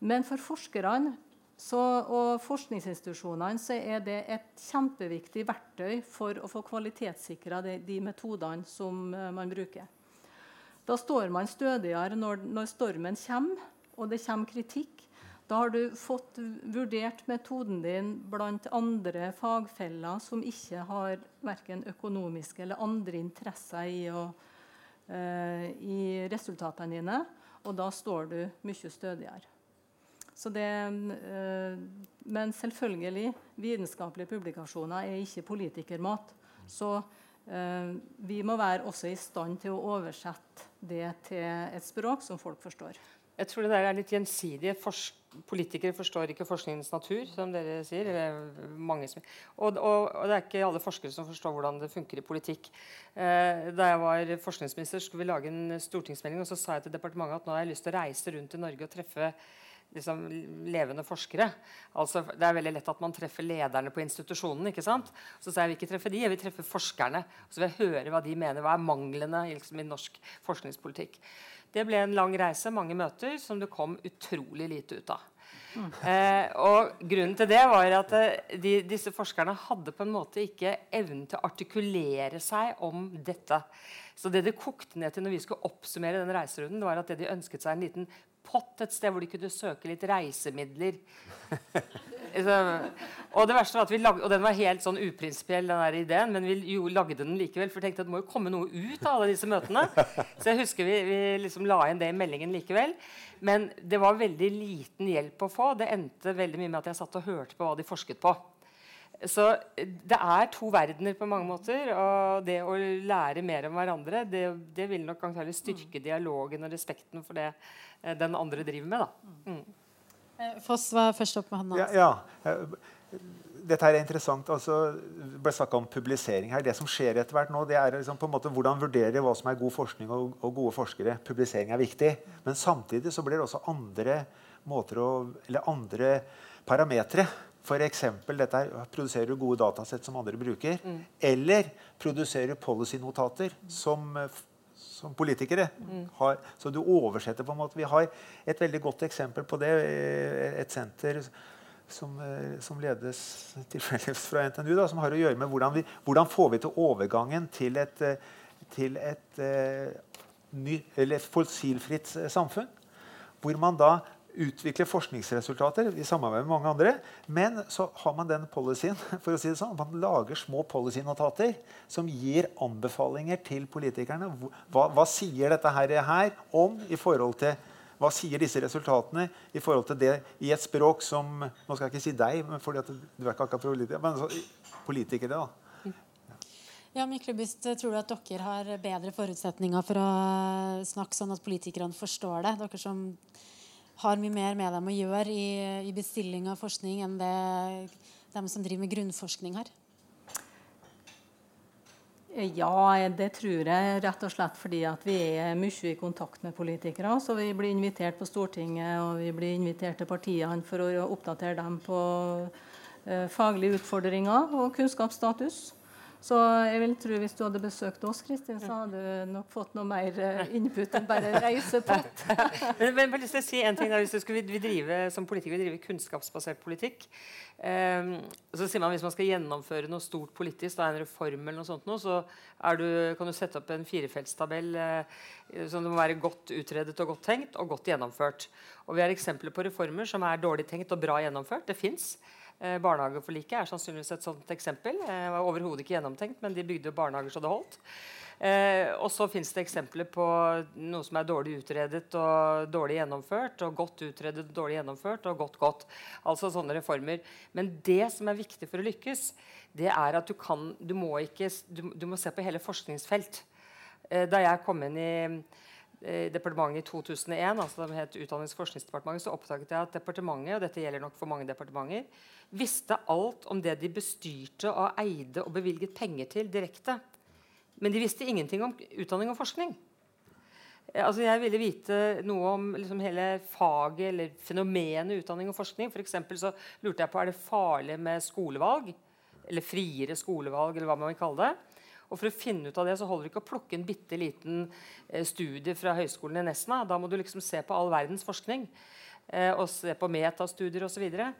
Men for forskerne så, og forskningsinstitusjonene så er det et kjempeviktig verktøy for å få kvalitetssikra de, de metodene som uh, man bruker. Da står man stødigere når, når stormen kommer, og det kommer kritikk. Da har du fått vurdert metoden din blant andre fagfeller som ikke har verken økonomiske eller andre interesser i, å, uh, i resultatene dine. Og da står du mye stødigere. Det, uh, men selvfølgelig, vitenskapelige publikasjoner er ikke politikermat. Så uh, vi må være også i stand til å oversette det til et språk som folk forstår. Jeg tror det der er litt gjensidig. Politikere forstår ikke forskningens natur, som dere sier. Og, og, og, det er ikke alle forskere som forstår hvordan det funker i politikk. Eh, da jeg var forskningsminister, skulle vi lage en stortingsmelding, og så sa jeg til departementet at nå har jeg lyst til å reise rundt i Norge og treffe liksom, levende forskere. Altså, det er veldig lett at man treffer lederne på institusjonen. ikke sant? Så sier jeg vil ikke treffe de, jeg vil treffe forskerne. Så vil jeg høre hva de mener. Hva er manglene liksom, i norsk forskningspolitikk? Det ble en lang reise, mange møter, som det kom utrolig lite ut av. Mm. Eh, og Grunnen til det var at eh, de, disse forskerne hadde på en måte ikke evnen til å artikulere seg om dette. Så det det kokte ned til når vi skulle oppsummere den reiserunden, var at det de ønsket seg en liten pott et sted hvor de kunne søke litt reisemidler. og det verste var at vi lag, og den var helt sånn uprinsipiell, den der ideen, men vi jo lagde den likevel. For vi tenkte at det må jo komme noe ut av alle disse møtene. Så jeg husker vi, vi liksom la inn det i meldingen likevel. Men det var veldig liten hjelp å få. Det endte veldig mye med at jeg satt og hørte på hva de forsket på. Så det er to verdener på mange måter. Og det å lære mer om hverandre det, det vil nok antakelig styrke dialogen og respekten for det den andre driver med. Da. Mm. Eh, Foss var først opp med hånda. Ja, ja. dette er interessant. altså Det ble snakka om publisering her. Det som skjer etter hvert nå, det er liksom på en måte hvordan vurdere hva som er god forskning og, og, gode forskere. Publisering er viktig. Men samtidig så blir det også andre måter å, eller andre parametere. F.eks. dette her, produserer du gode datasett som andre bruker. Mm. Eller produserer policynotater som, som politikere har. Så du oversetter på en måte. Vi har et veldig godt eksempel på det. Eh, et senter som, eh, som ledes tilfeldigvis fra NTNU, da, som har å gjøre med hvordan, vi, hvordan får vi til overgangen til et, eh, til et, ny, et fossilfritt samfunn. Hvor man da utvikler forskningsresultater i samarbeid med mange andre. Men så har man den policyen for å si det sånn, man lager små policynotater som gir anbefalinger til politikerne. Hva, hva sier dette her, her om i forhold til hva sier disse resultatene i forhold til det i et språk som Nå skal jeg ikke si deg, men fordi at du er ikke akkurat politiker, men så, politikere. da. Ja, Myklebust, Tror du at dere har bedre forutsetninger for å snakke sånn at politikerne forstår det? Dere som har mye mer med dem å gjøre i, i bestilling av forskning enn det de som driver med grunnforskning har? Ja, det tror jeg rett og slett fordi vi er mye i kontakt med politikere. Så vi blir invitert på Stortinget og vi blir invitert til partiene for å oppdatere dem på eh, faglige utfordringer og kunnskapsstatus. Så jeg vil tro hvis du hadde besøkt oss, Kristin, så hadde du nok fått noe mer eh, input enn bare reisepott. men, men bare lyst til å si en ting da, Hvis du skulle vi drive som politiker drive kunnskapsbasert politikk um, så sier man Hvis man skal gjennomføre noe stort politisk, da, en reform, eller noe sånt, noe, så du, kan du sette opp en firefeltstabell uh, som må være godt utredet og godt tenkt og godt gjennomført. Og Vi har eksempler på reformer som er dårlig tenkt og bra gjennomført. Det fins. Eh, barnehageforliket er sannsynligvis et sånt eksempel. Det eh, var overhodet ikke gjennomtenkt, men de bygde barnehager så det holdt. Eh, og så fins det eksempler på noe som er dårlig utredet og dårlig gjennomført. Og godt utredet, dårlig gjennomført og godt godt. Altså sånne reformer. Men det som er viktig for å lykkes, det er at du kan Du må, ikke, du, du må se på hele forskningsfelt. Da jeg kom inn i departementet i 2001, altså det het Utdannings- og forskningsdepartementet, så oppdaget jeg at departementet og dette gjelder nok for mange departementer, visste alt om det de bestyrte og eide og bevilget penger til direkte. Men de visste ingenting om utdanning og forskning. Altså jeg ville vite noe om liksom hele faget eller fenomenet utdanning og forskning. For så lurte jeg på er det farlig med skolevalg. Eller friere skolevalg, eller hva man vil kalle det. Og For å finne ut av det så holder det ikke å plukke en bitte liten eh, studie fra høyskolen i Nesna. Da må du liksom se på all verdens forskning. Eh, og se på metastudier osv. Så, videre.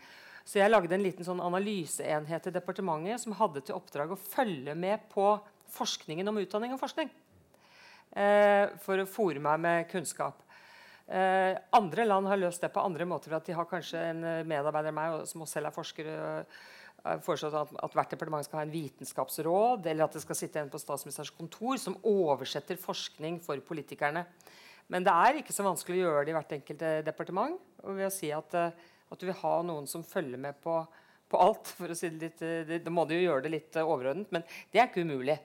Så jeg lagde en liten sånn analyseenhet i departementet som hadde til oppdrag å følge med på forskningen om utdanning og forskning. Eh, for å fòre meg med kunnskap. Eh, andre land har løst det på andre måter. at De har kanskje en eh, medarbeider av meg som også selv er forsker. Og, foreslått at, at, hvert departement skal ha en vitenskapsråd, eller at det skal sitte en på statsministerens kontor som oversetter forskning for politikerne. Men det er ikke så vanskelig å gjøre det i hvert enkelt departement. ved å si at, eh, at du vil ha noen som følger med på, på alt. for å si det litt, eh, Da må du jo gjøre det litt eh, overordnet, men det er ikke umulig.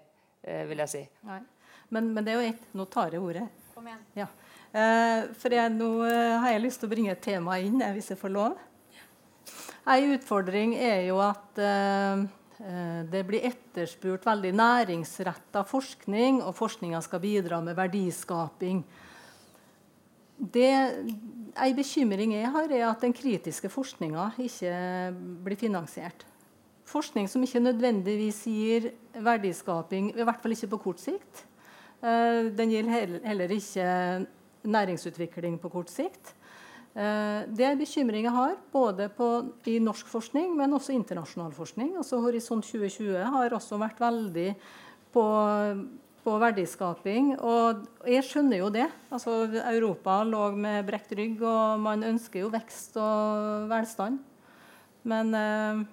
vil jeg si. Nei. Men, men det er jo ett Nå tar jeg ordet. Kom igjen. Ja. Eh, for jeg, nå har jeg lyst til å bringe et tema inn, hvis jeg får lov. En utfordring er jo at eh, eh, det blir etterspurt veldig næringsretta forskning, og forskninga skal bidra med verdiskaping. Det, en bekymring jeg har, er at den kritiske forskninga ikke blir finansiert. Forskning som ikke nødvendigvis gir verdiskaping, i hvert fall ikke på kort sikt. Eh, den gir heller ikke næringsutvikling på kort sikt. Eh, det er bekymring jeg har, både på, i norsk forskning, men også internasjonal forskning. Altså Horisont 2020 har også vært veldig på, på verdiskaping. Og jeg skjønner jo det. Altså, Europa lå med brekt rygg, og man ønsker jo vekst og velstand. Men eh,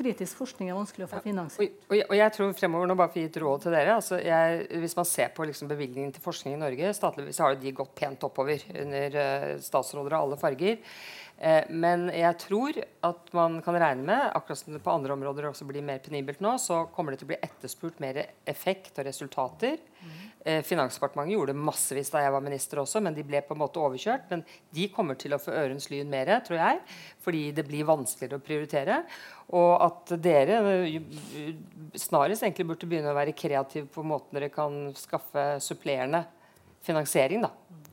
kritisk forskning er vanskelig å få finansiert. Ja, og, og, jeg tror fremover, nå bare for å gi et råd til dere altså jeg, Hvis man ser på liksom bevilgningen til forskning i Norge, statlig, så har de gått pent oppover under uh, statsråder av alle farger. Uh, men jeg tror at man kan regne med, akkurat som det på andre områder også blir mer penibelt nå, så kommer det til å bli etterspurt mer effekt og resultater. Mm. Eh, Finansdepartementet gjorde det massevis da jeg var minister også, men de ble på en måte overkjørt. Men de kommer til å få ørens lyn mer, tror jeg, fordi det blir vanskeligere å prioritere. Og at dere eh, snarest egentlig burde begynne å være kreative på måten dere kan skaffe supplerende finansiering da,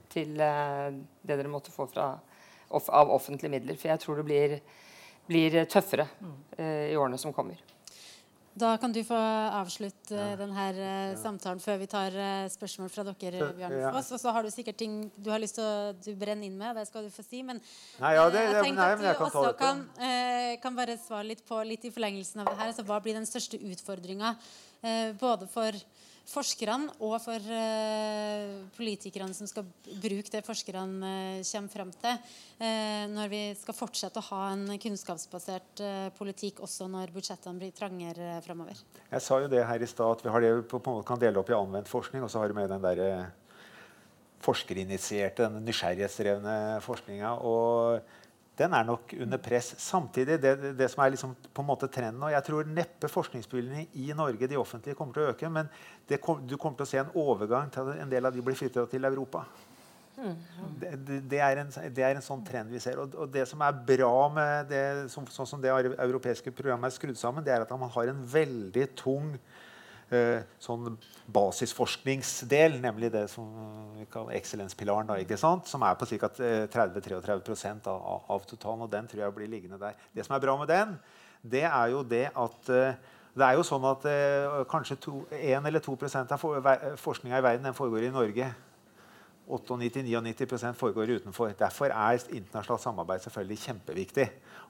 til det dere måtte få fra, off, av offentlige midler. For jeg tror det blir, blir tøffere uh, i årene som kommer. Da kan du få avslutte ja. denne uh, samtalen før vi tar spørsmål fra dere. Bjørn ja. Foss, Og så har du sikkert ting du har lyst til å brenne inn med. Det skal du få si. Men, nei, ja, det, jeg tenkte at du også kan, uh, kan, bare svare litt på litt i forlengelsen av det her. Altså, hva blir den største utfordringa både for forskerne og for uh, politikerne som skal bruke det forskerne uh, kommer frem til, uh, når vi skal fortsette å ha en kunnskapsbasert politikk også når budsjettene blir trangere framover. Jeg sa jo det her i stad at vi det, på, på, kan dele opp i anvendt forskning, og så har du med den der forskerinitierte, den nysgjerrighetsdrevne forskninga. Og den er nok under press. Samtidig, det, det som er liksom på en måte trenden og Jeg tror neppe forskningsbevilgningene i Norge de offentlige kommer til å øke. Men kom, du kommer til å se en overgang til at en del av de blir flyttet til Europa. Det, det, er en, det, er en, sånn trend vi ser. Og, og det som er bra med det, som, sånn som det europeiske programmet er skrudd sammen, det er at man har en veldig tung sånn basisforskningsdel, nemlig det som vi kaller eksellenspilaren, som er på ca. 30-33% av, av totalen. og Den tror jeg blir liggende der. Det som er bra med den, det er jo det at eh, det er jo sånn at eh, kanskje 1 eller 2 av for, forskninga i verden den foregår i Norge. 98-99% foregår utenfor. Derfor er internasjonalt samarbeid selvfølgelig kjempeviktig.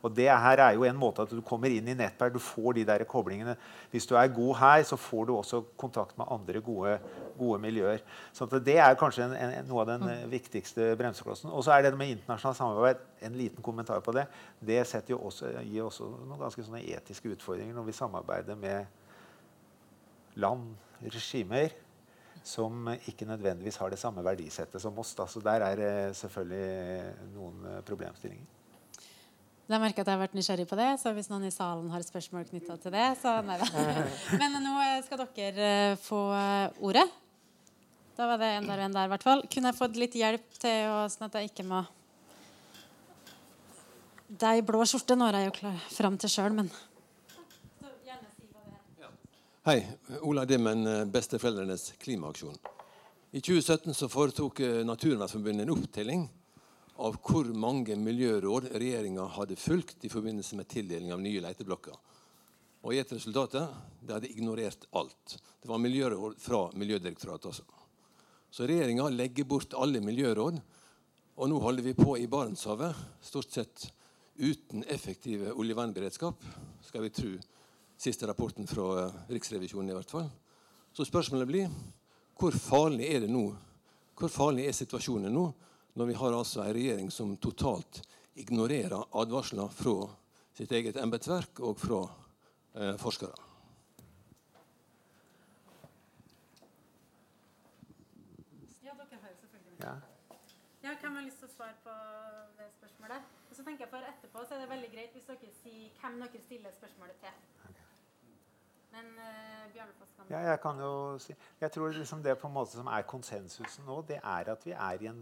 Og det her er jo en måte at Du kommer inn i nettverk, du får de der koblingene. Hvis du er god her, så får du også kontakt med andre gode, gode miljøer. Så Det er kanskje en, en, noe av den mm. viktigste bremseklossen. Og så er det med internasjonalt samarbeid. En liten kommentar på det. Det jo også, gir også noen ganske etiske utfordringer når vi samarbeider med land, regimer som ikke nødvendigvis har det samme verdisettet som oss. Da. Så der er det selvfølgelig noen eh, problemstillinger. Jeg merker at jeg har vært nysgjerrig på det, så hvis noen i salen har spørsmål knytta til det, så nei da. Men nå eh, skal dere eh, få ordet. Da var det en der og en der, i hvert fall. Kunne jeg fått litt hjelp til å, sånn at jeg ikke må Det er i blå skjorte når jeg er jo klar fram til sjøl, men Hei. Ola Dimmen, eh, Besteforeldrenes klimaaksjon. I 2017 så foretok eh, Naturvernforbundet en opptelling av hvor mange miljøråd regjeringa hadde fulgt i forbindelse med tildeling av nye leteblokker. Og i et resultatet de hadde ignorert alt. Det var miljøråd fra Miljødirektoratet også. Så regjeringa legger bort alle miljøråd. Og nå holder vi på i Barentshavet, stort sett uten effektive oljevernberedskap, skal vi tro siste rapporten fra eh, Riksrevisjonen. i hvert fall. Så spørsmålet blir hvor farlig er det nå? Hvor farlig er situasjonen nå, når vi har altså en regjering som totalt ignorerer advarsler fra sitt eget embetsverk og fra eh, forskere? Ja, dere har jo selvfølgelig ja. ja, Hvem har lyst til å svare på det spørsmålet? Og så tenker jeg for Etterpå så er det veldig greit hvis dere sier hvem dere stiller spørsmålet til. Men uh, Ja, jeg kan jo si Jeg tror liksom det på en måte som er konsensusen nå, det er at vi er i en,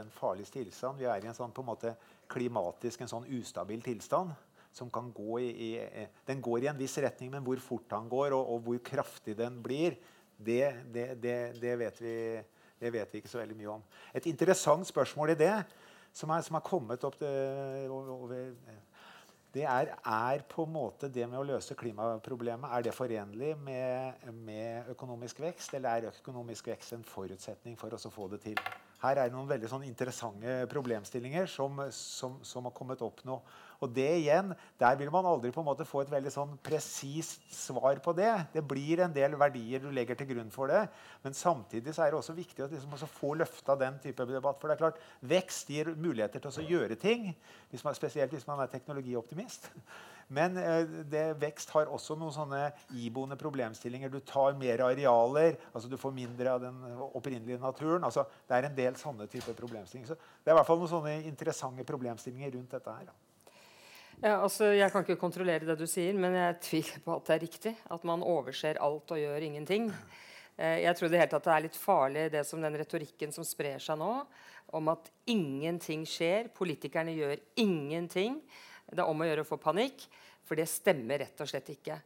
en farlig tilstand. Vi er i en sånn på en måte klimatisk en sånn ustabil tilstand. Som kan gå i, i, den går i en viss retning, men hvor fort den går, og, og hvor kraftig den blir, det, det, det, det, vet vi, det vet vi ikke så veldig mye om. Et interessant spørsmål i det, som er, som er kommet opp til, over, det er, er, på en måte det med å løse klimaproblemet er det forenlig med, med, økonomisk vekst, eller er økonomisk vekst en forutsetning for oss å få det til? Her er det noen veldig sånn interessante problemstillinger som, som, som, har kommet opp nå. Og det igjen, Der vil man aldri på en måte få et veldig sånn presist svar på det. Det blir en del verdier du legger til grunn for det. Men samtidig så er det også viktig å liksom få løfta den type debatt. For det er klart, vekst gir muligheter til å gjøre ting. Hvis man, spesielt hvis man er teknologioptimist. Men eh, det, vekst har også noen sånne iboende problemstillinger. Du tar mer arealer, altså du får mindre av den opprinnelige naturen. altså Det er en del sånne typer problemstillinger. Så det er i hvert fall noen sånne interessante problemstillinger rundt dette her. Ja, altså, jeg kan ikke kontrollere det du sier, men jeg tviler på at det er riktig. At man overser alt og gjør ingenting. Eh, jeg tror det, helt at det er litt farlig, det som den retorikken som sprer seg nå, om at ingenting skjer, politikerne gjør ingenting. Det er om å gjøre å få panikk, for det stemmer rett og slett ikke.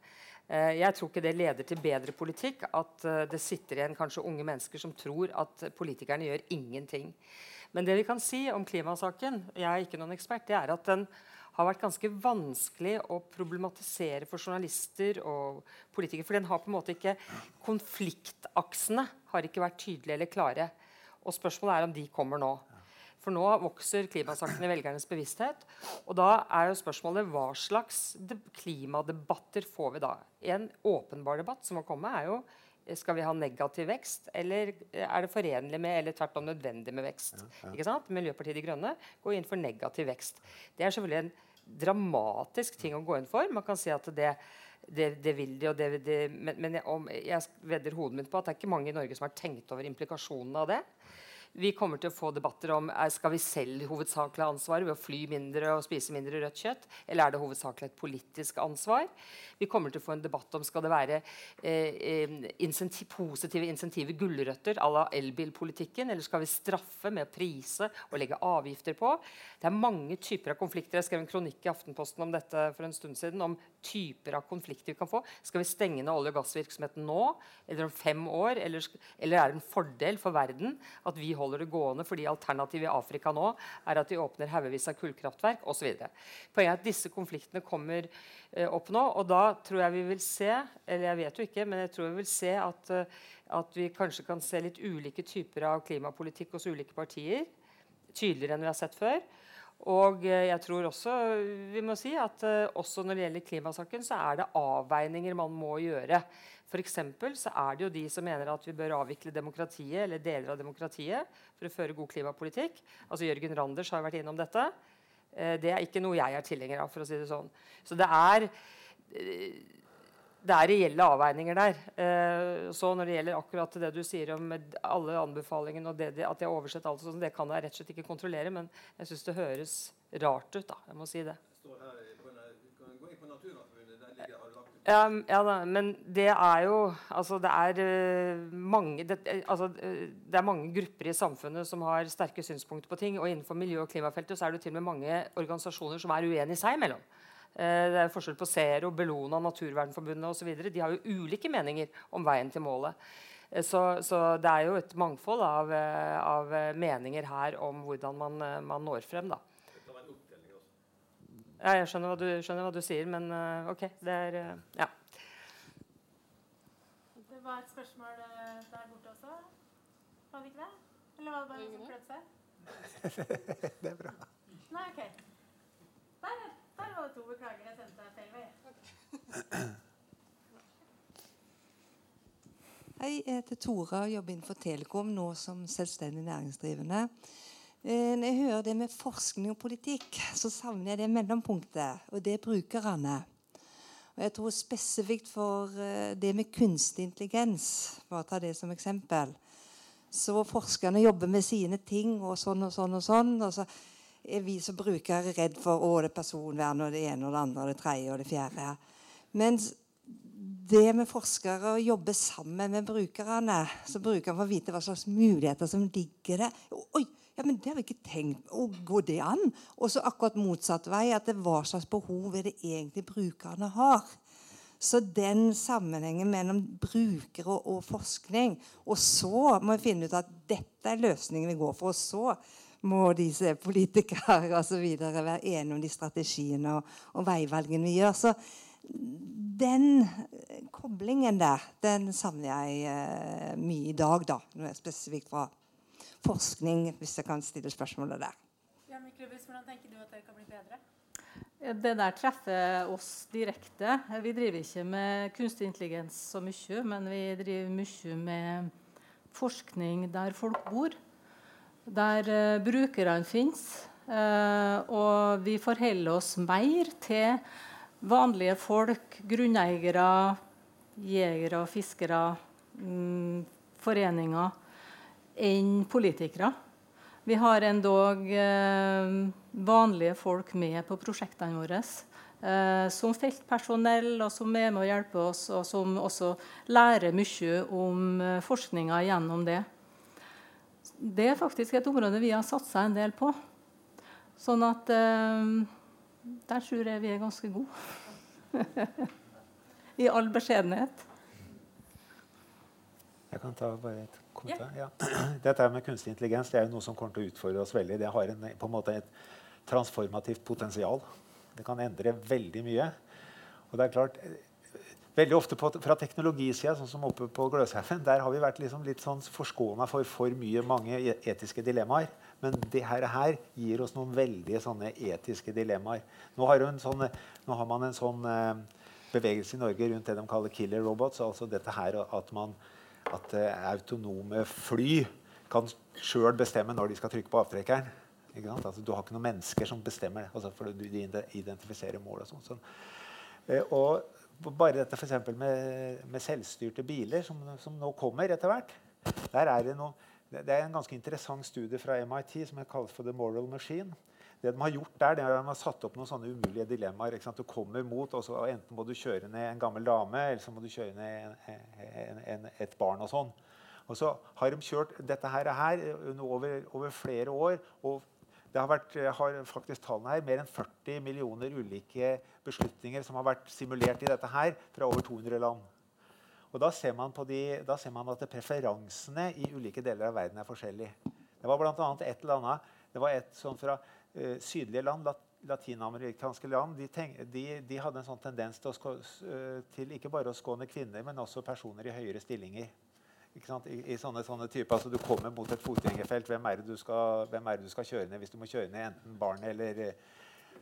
Eh, jeg tror ikke det leder til bedre politikk at eh, det sitter igjen kanskje unge mennesker som tror at politikerne gjør ingenting. Men det vi kan si om klimasaken, jeg er ikke noen ekspert, det er at den har vært ganske vanskelig å problematisere for journalister og politikere. For den har på en måte ikke Konfliktaksene har ikke vært tydelige eller klare. Og spørsmålet er om de kommer nå. For nå vokser klimasaken i velgernes bevissthet. Og da er jo spørsmålet hva slags klimadebatter får vi da? En åpenbar debatt som må komme, er jo skal vi ha negativ vekst, eller er det forenlig med eller tvert om nødvendig med vekst? Ja, ja. Miljøpartiet De Grønne går inn for negativ vekst. Det er selvfølgelig en dramatisk ting å gå inn for. Man kan si at det, det, det vil de, det, det, men, men jeg, jeg vedder hodet mitt på at det er ikke mange i Norge som har tenkt over implikasjonene av det. Vi kommer til å få debatter om er, skal vi selv hovedsakelig ha ansvaret ved å fly mindre og spise mindre rødt kjøtt, eller er det hovedsakelig et politisk ansvar? Vi kommer til å få en debatt om skal det være eh, eh insentiv, positive insentiver, gulrøtter à la elbilpolitikken, eller skal vi straffe med å prise og legge avgifter på? Det er mange typer av konflikter. Jeg skrev en kronikk i Aftenposten om dette for en stund siden, om typer av konflikter vi kan få. Skal vi stenge ned olje- og gassvirksomheten nå, eller om fem år? Eller, eller er det en fordel for verden at vi holder det gående fordi alternativet i Afrika nå er at de åpner haugevis av kullkraftverk osv. Poenget er at disse konfliktene kommer eh, opp nå. Og da tror jeg vi vil se eller jeg vet jo ikke, men jeg tror vi vil se at, uh, at vi kanskje kan se litt ulike typer av klimapolitikk hos ulike partier. Tydeligere enn vi har sett før. Og uh, jeg tror også vi må si at uh, også når det gjelder klimasaken, så er det avveininger man må gjøre. F.eks. så er det jo de som mener at vi bør avvikle demokratiet eller deler av demokratiet for å føre god klimapolitikk. Altså Jørgen Randers har vært innom dette. Eh, det er ikke noe jeg er tilhenger av. for å si det sånn. Så det er, eh, det er reelle avveininger der. Eh, så når det gjelder akkurat det du sier om alle anbefalingene og det, at de har oversett alt, sånn, det kan jeg rett og slett ikke kontrollere. Men jeg syns det høres rart ut. da, jeg må si det. Ja, ja da, men det er jo Altså, det er uh, mange det, altså, uh, det, er mange grupper i samfunnet som har sterke synspunkter på ting. Og innenfor miljø- og klimafeltet så er det til og med mange organisasjoner som er uenige seg imellom. Uh, det er forskjell på Zero, Bellona, Naturvernforbundet osv. De har jo ulike meninger om veien til målet. Så, så, det er jo et mangfold av, av meninger her om hvordan man, man når frem. da. Ja, jeg skjønner hva, du, skjønner hva du, sier, men OK. Det er Ja. Det var et spørsmål der borte også. Var det ikke det? Eller var det bare noen som prøvde seg? det er bra. Nei, OK. Det to. Beklager, jeg sendte deg feil vei. Hei, jeg heter Tora og jobber innenfor Telekom nå som selvstendig næringsdrivende. Eh, når jeg hører det med forskning og politikk, så savner jeg det mellompunktet, og det er brukerne. Og jeg tror spesifikt for eh, det med kunstig intelligens, bare ta det som eksempel, så forskerne jobber med sine ting og sånn og sånn og sånn. og så er vi som brukere redd for å, det personvern og det ene og det andre og det tredje og det fjerde. Mens det med forskere å jobbe sammen med brukerne, så brukerne får vite hva slags muligheter som ligger der. Oi, ja, men det har vi ikke tenkt å Går det an? Og så akkurat motsatt vei. At det hva slags behov er det egentlig brukerne har? Så den sammenhengen mellom brukere og, og, forskning Og så må vi finne ut at dette er løsningen vi går for. Og så må disse politikere og så videre være enige om de strategiene og, og veivalgene vi gjør. Så den koblingen der, den savner jeg eh, mye i dag, da. Spesifikt fra forskning, hvis jeg kan stille spørsmålet der. Ja, Miklubus, hvordan tenker du at det kan bli bedre? Det der treffer oss direkte. Vi driver ikke med kunstig intelligens så mye, men vi driver mye med forskning der folk bor. Der uh, brukerne finnes. Uh, og vi forholder oss mer til vanlige folk, grunneiere, jegere, fiskere, um, foreninger enn politikere. Vi har endog eh, vanlige folk med på prosjektene våre. eh, som feltpersonell, og som er med å hjelpe oss, og som også lærer mye om eh, forskninga gjennom det. Det er faktisk et område vi har satsa en del på. Sånn at eh, der tror jeg vi er ganske gode. I all beskjedenhet. Jeg kan ta bare et kommentar. Ja. Dette med kunstig intelligens det er jo noe som kommer til å utfordre oss veldig. Det har en, på en måte et transformativt potensial. Det kan endre veldig mye. Og det er klart, veldig ofte på, Fra teknologisida, sånn som oppe på Gløshaugen, der har vi vært liksom litt sånn forskåna for for mye mange e, etiske dilemmaer. Men det her, her gir oss noen veldig sånne etiske dilemmaer. Nå har, sånn, nå har man en sånn eh, bevegelse i Norge rundt det de kaller killer robots. altså dette her at man at uh, autonome fly kan sjøl bestemme når de skal trykke på avtrekkeren. Altså, du har ikke noen mennesker som bestemmer det. Altså, for du identifiserer mål og sånn. Så, uh, og bare dette for med, med selvstyrte biler, som, som, nå kommer etter hvert der er det, noe, det er en ganske interessant studie fra MIT som kalt for The Moral Machine. Det de har gjort der, det er at de har satt opp noen sånne umulige dilemmaer. Du kommer mot, og så Enten må du kjøre ned en gammel dame, eller så må du kjøre ned en, en, en, et barn. Og sånn. Og så har de kjørt dette her, her over, over, flere år. og det har, vært, har faktisk tallene her, mer enn 40 millioner ulike beslutninger som har vært simulert i dette her, fra over 200 land. Og Da ser de, da ser man at preferansene i ulike deler av verden er forskjellige. Det var bl.a. et eller annet, det var et sånn fra uh, sydlige land, lat latinamerikanske land, de, tenk, de, de, hadde en sånn tendens til, skå, uh, til, ikke bare å skåne kvinner, men også personer i høyere stillinger. I, I, sånne, sånne typer, altså Du kommer mot et fotgjengerfelt. Hvem er, skal, hvem er det du skal kjøre ned hvis du må kjøre ned enten barn eller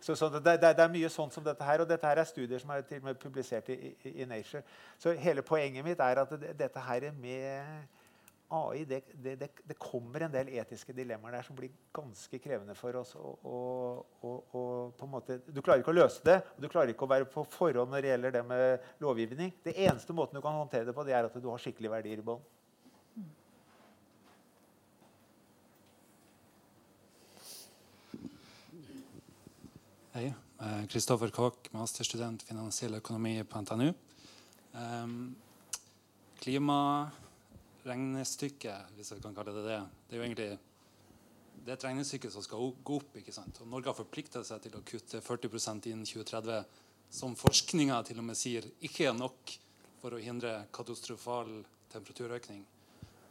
så, så det, det, det, er mye sånt som dette her. Og dette her er studier som er til og med publisert i, i, i Nature. Så hele poenget mitt er at dette her med AI det, det, kommer en del etiske dilemmaer der som blir ganske krevende for oss. Og, og, og, og, på en måte, du klarer ikke å løse det, og du klarer ikke å være på forhånd når det gjelder det med lovgivning. Det eneste måten du kan håndtere det på, det er at du har skikkelige verdier i bånn. Hei. Kristoffer Kåk, masterstudent finansiell økonomi på NTNU. Um, klimaregnestykket, hvis jeg kan kalle det det, det er jo egentlig det er et regnestykke som skal gå opp. ikke sant? Og Norge har forplikta seg til å kutte 40% innen 2030, som forskninga til og med sier ikke er nok for å hindre katastrofal temperaturøkning.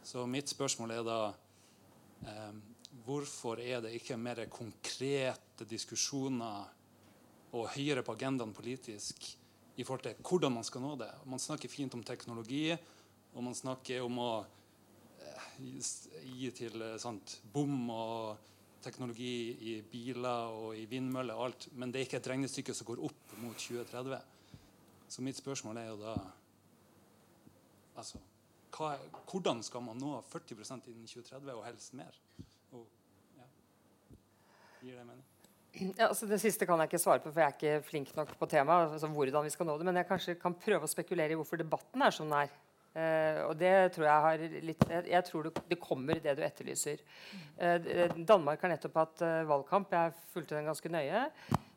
Så mitt spørsmål er da eh, hvorfor er det ikke mer konkrete diskusjoner og høyere på agendaen politisk i forhold til hvordan man skal nå det? Man snakker fint om teknologi. Og man snakker om å eh, gi til eh, sant, bom og teknologi i biler og i vindmøller og alt. Men det er ikke et regnestykke som går opp mot 2030. Så mitt spørsmål er jo da altså, hva, Hvordan skal man nå 40 innen 2030, og helst mer? Og, ja. Gir det mening? Ja, altså det siste kan jeg ikke svare på, for jeg er ikke flink nok på temaet. Altså hvordan vi skal nå det, Men jeg kanskje kan prøve å spekulere i hvorfor debatten er som den er. Uh, og det tror jeg har litt Jeg, tror det, det, kommer det du etterlyser. Uh, Danmark har nettopp hatt uh, valgkamp. Jeg fulgte den ganske nøye.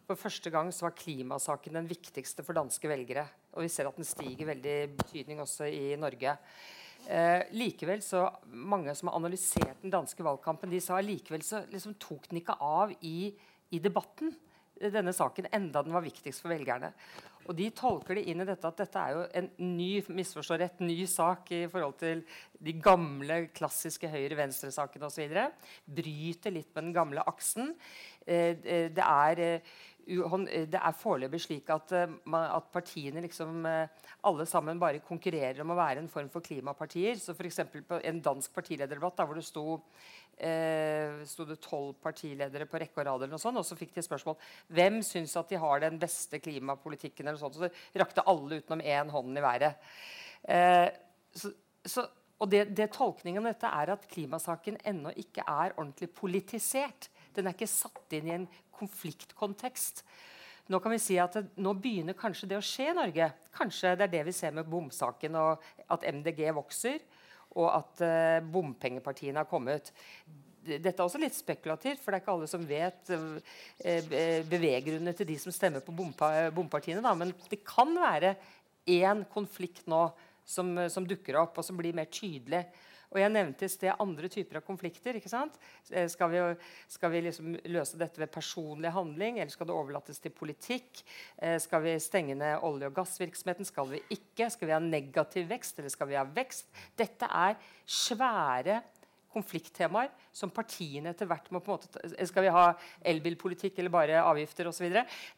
For første gang så var klimasaken den viktigste for danske velgere. Og vi ser at den stiger veldig i betydning også i Norge. likevel så Mange som har analysert den danske valgkampen, de sa likevel så liksom tok den ikke av i, i debatten denne saken enda den var viktigst for velgerne. Og De tolker det inn i dette at dette er jo en ny misforstår rett, ny sak i forhold til de gamle, klassiske høyre-venstre-sakene osv. Bryter litt med den gamle aksen. Eh, eh, det er eh, det er foreløpig slik at, at, partiene liksom alle sammen bare konkurrerer om å være en form for klimapartier. Så for på En dansk partilederdebatt hvor det sto eh, sto det tolv partiledere på rekke og rad, og så fikk de spørsmål hvem syns at de har den beste klimapolitikken. eller sånt, Så rakte alle utenom én hånd i været. Eh, så, så, og det, det Tolkningen av dette er at klimasaken ennå ikke er ordentlig politisert. Den er ikke satt inn i en konfliktkontekst. Nå kan vi si at det, nå begynner kanskje det å skje i Norge. Kanskje det er det vi ser med bomsaken, og at MDG vokser og at uh, bompengepartiene har kommet. dette er også litt spekulativt, for det er ikke alle som vet eh, beveggrunnene til de som stemmer på bompartiene. Da. Men det kan være én konflikt nå som, som, dukker opp, og som blir mer tydelig. Og Jeg nevnte i sted andre typer av konflikter. ikke sant? Eh, skal vi, skal vi liksom løse dette ved personlig handling, eller skal det overlates til politikk? Eh, skal vi stenge ned olje- og gassvirksomheten? Skal vi ikke? Skal vi ha negativ vekst, eller skal vi ha vekst? Dette er svære konflikttemaer som partiene etter hvert må på en måte Skal vi ha elbilpolitikk eller bare avgifter osv.?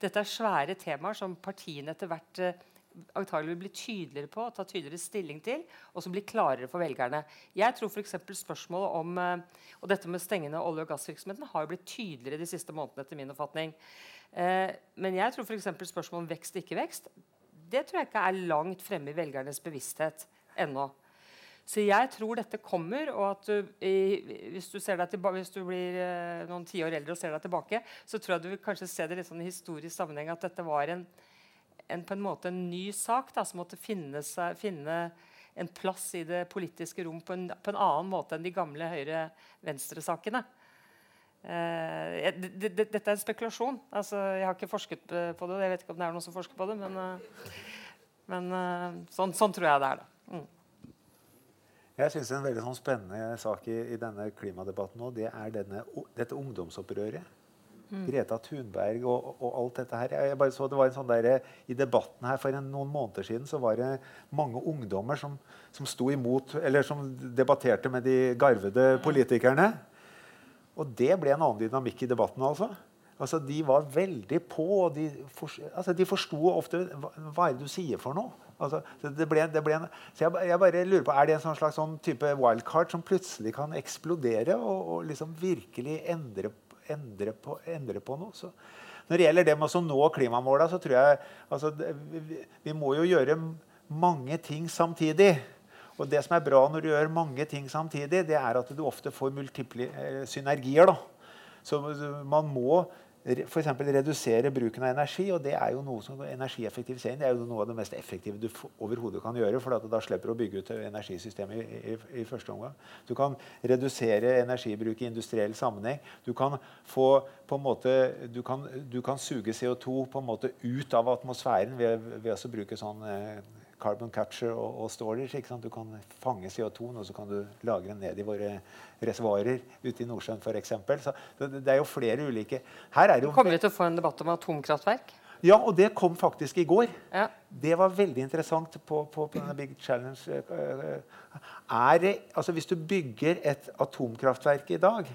Dette er svære temaer som partiene etter hvert eh, antagelig bli tydeligere på, ta tydeligere stilling til, og som blir klarere for velgerne. Jeg tror f.eks. spørsmålet om eh, og dette med stengende olje- og gassvirksomheten har jo blitt tydeligere de siste månedene. etter min oppfatning. Eh, men jeg tror f.eks. spørsmålet om vekst ikke vekst det tror jeg ikke er langt fremme i velgernes bevissthet ennå. Så jeg tror dette kommer, og at du, hvis, du tilbake, hvis, du blir eh, noen tiår eldre og ser deg tilbake, så tror jeg du vil kanskje se det litt sånn i historisk sammenheng at dette var en en, på en måte en ny sak da, som måtte finne, seg, finne, en plass i det politiske rom på en, på en annen måte enn de gamle høyre-venstre-sakene. Uh, det, det, dette er en spekulasjon. Altså, jeg har ikke forsket på det. Jeg vet ikke om det er noen som forsker på det, men, uh, men uh, sånn, sånn, tror jeg det er. da. Mm. Jeg synes En veldig sånn spennende sak i, i, denne klimadebatten nå, det er denne, dette ungdomsopprøret. Mm. Greta Thunberg og, og, alt dette her. Jeg bare så det var en sånn der, I debatten her for en, noen måneder siden så var det mange ungdommer som, som sto imot, eller som debatterte med de garvede mm. politikerne. Og det ble en annen dynamikk i debatten. altså. Altså, De var veldig på. og De, for, altså, de forsto ofte hva, hva er det du sier for noe. Altså, det ble, det ble en, så jeg, jeg, bare lurer på, Er det en sånn slags sånn type wildcard som plutselig kan eksplodere og, og liksom virkelig endre endre på, endre på noe. Så når det gjelder det med å nå klimamåla, så tror jeg altså, vi, vi, må jo gjøre mange ting samtidig. Og det som er bra når du gjør mange ting samtidig, det er at du ofte får multiple eh, synergier. Da. Så man må f.eks. redusere bruken av energi. og det er jo noe som Energieffektivisering det er jo noe av det mest effektive du overhodet kan gjøre. for da slipper du å bygge ut energisystemet i, i, i, første omgang. Du kan redusere energibruk i industriell sammenheng. Du kan få måte, du kan, du kan suge CO2 på en måte ut av atmosfæren ved, ved å bruke sånn eh, carbon capture og, og storage. Du kan fange CO2 og så kan du lagre den ned i våre reservoarer ute i Nordsjøen f.eks. Så det, det, er jo flere ulike Her er det jo Kommer vi til å få en debatt om atomkraftverk? Ja, og det kom faktisk i går. Ja. Det var veldig interessant på, på, på denne Big Challenge. Er det, altså Hvis du bygger et atomkraftverk i dag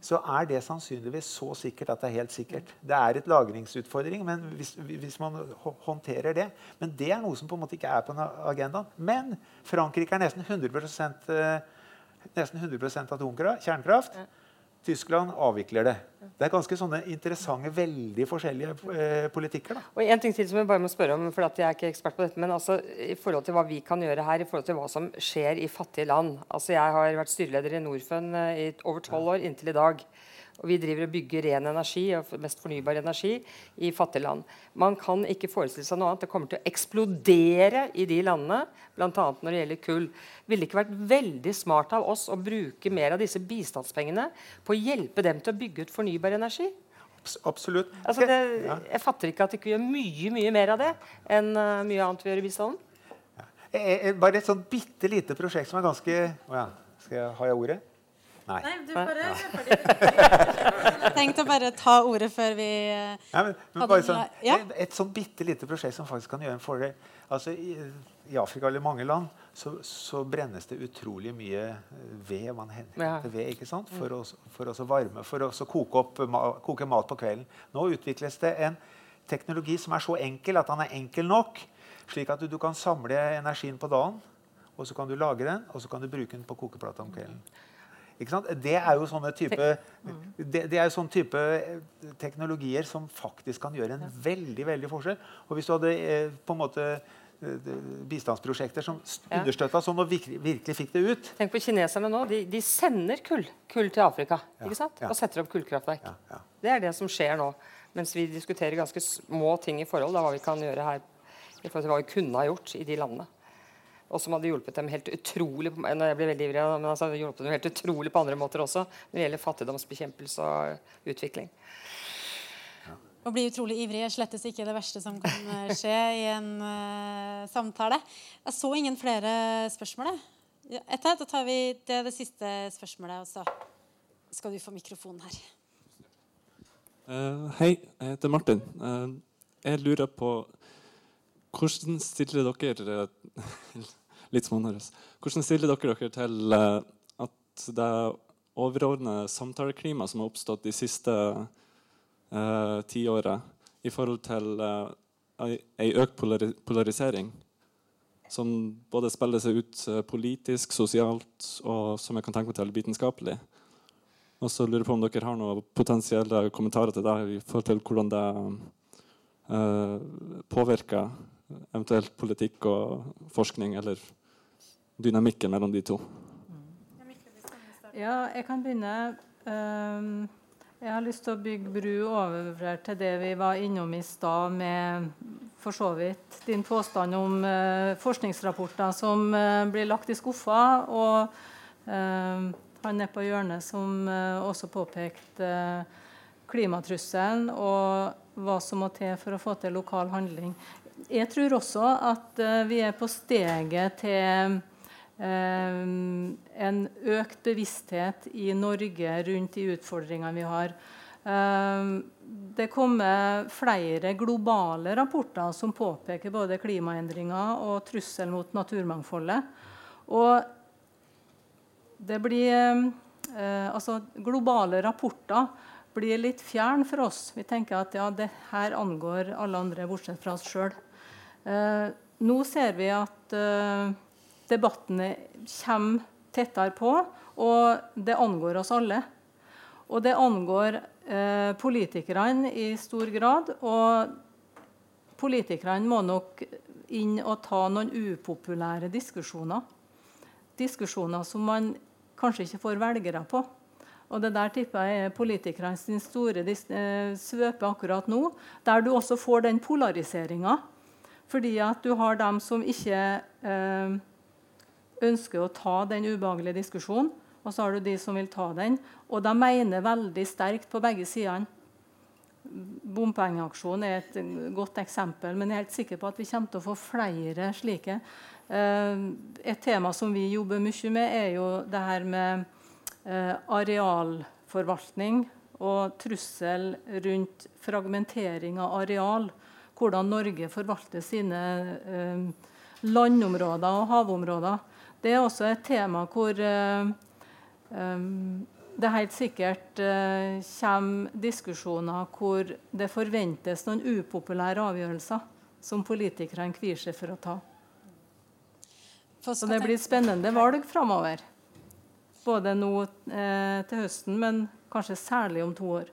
så er det sannsynligvis så sikkert at det er helt sikkert. Det er et lagringsutfordring men hvis, hvis, man håndterer det. Men det er noe som på en måte ikke er på agendaen. Men Frankrike er nesten 100, eh, nesten 100% atomkraft, kjernekraft. Tyskland avvikler det. Det er ganske sånne interessante, veldig forskjellige eh, politikker. Da. Og en ting til som Jeg bare må spørre om, for jeg er ikke ekspert på dette, men altså, i forhold til hva vi kan gjøre her, i forhold til hva som skjer i fattige land. Altså, Jeg har vært styreleder i Norfund eh, i over tolv år inntil i dag. Og vi driver og bygger ren energi og mest fornybar energi i fattige land. Man kan ikke forestille seg noe annet. Det kommer til å eksplodere i de landene, bl.a. når det gjelder kull. Ville det ikke vært veldig smart av oss å bruke mer av disse bistandspengene på å hjelpe dem til å bygge ut fornybar energi? Absolutt. Altså det, jeg fatter ikke at vi ikke gjør mye mye mer av det enn uh, mye annet vi gjør i bistanden. Ja. Bare et sånn bitte lite prosjekt som er ganske oh ja. Skal jeg, Har jeg ordet? Nei. Nei du bare Jeg tenkte å bare ta ordet før vi Nei, men, men bare sånn, ja? Et, et sånn bitte lite prosjekt som faktisk kan gjøre en fordel. Altså, i, i, Afrika eller mange land så, så, brennes det utrolig mye ved. Man henter ja. ved ikke sant? For, å, for å varme, for å koke, opp, koke mat på kvelden. Nå utvikles det en teknologi som er så enkel at den er enkel nok, slik at du, du kan samle energien på dagen, og så kan du lagre den, og så kan du bruke den på kokeplata om kvelden. Det er jo sånne type, det, det er sånn type eh, teknologier som faktisk kan gjøre en veldig veldig forskjell. Og hvis du hadde eh, på en måte eh, bistandsprosjekter som understøtta sånn og virkelig, virkelig, fikk det ut Tenk på kineserne nå. De, de sender kull, kull, til Afrika ikke sant? og setter opp kullkraftverk. Det er det som skjer nå. Mens vi diskuterer ganske små ting i forhold til hva vi kan gjøre her i forhold til hva vi kunne ha gjort i de landene. Og som hadde hjulpet dem helt utrolig på, jeg blir veldig ivrig, men altså, hjulpet dem helt utrolig på andre måter også når det gjelder fattigdomsbekjempelse og utvikling. Å bli utrolig ivrig er slettes ikke det verste som kan eh, skje i en uh, samtale. Jeg så ingen flere spørsmål. Etter, da tar vi det, det siste spørsmålet, og så skal du få mikrofonen her. Uh, hei, jeg heter Martin. Uh, jeg lurer på hvordan stiller dere litt smånervøs. Hvordan stiller dere dere til uh, at det overordnede samtaleklimaet som har oppstått de siste uh, tiåret, i forhold til uh, ei økt polari polarisering, som både spiller seg ut politisk, sosialt og som jeg kan tenke meg til vitenskapelig? Og så lurer jeg på om dere har noen potensielle kommentarer til det i forhold til hvordan det påvirker eventuelt politikk og forskning, eller dynamikken mellom de to? Ja, jeg kan begynne. Um, jeg har lyst til å bygge bru over til det vi var innom i stad, med for så vidt din påstand om uh, forskningsrapporter som uh, blir lagt i skuffa, og uh, han er på hjørnet som også påpekte klimatrusselen og hva som må til for å få til lokal handling jeg tror også at vi er på steget til en økt bevissthet i Norge rundt de utfordringene vi har. Uh, det kommer flere globale rapporter som påpeker både klimaendringer og trussel mot naturmangfoldet. Og det blir Altså, globale rapporter blir litt fjern for oss. Vi tenker at ja, det her angår alle andre bortsett fra oss sjøl. Eh, nå ser vi at eh, debattene kommer tettere på, og det angår oss alle. Og det angår eh, politikerne i stor grad. Og politikerne må nok inn og ta noen upopulære diskusjoner. Diskusjoner som man kanskje ikke får velgere på. Og det der tipper jeg er politikernes store svøpe akkurat nå, der du også får den polariseringa fordi at du har dem som ikke eh, ønsker å ta den ubehagelige diskusjonen, og så har du de som vil ta den. Og de mener veldig sterkt på begge sidene. Bompengeaksjonen er et godt eksempel, men jeg er helt sikker på at vi kommer til å få flere slike. Eh, et tema som vi jobber mye med, er jo det her med eh, arealforvaltning og trussel rundt fragmentering av areal hvordan Norge forvalter sine eh, landområder og havområder. Det er også et tema hvor eh, eh, det helt sikkert eh, kommer diskusjoner hvor det forventes noen upopulære avgjørelser som politikerne kvier seg for å ta. Så det blir spennende valg framover. Både nå eh, til høsten, men kanskje særlig om to år.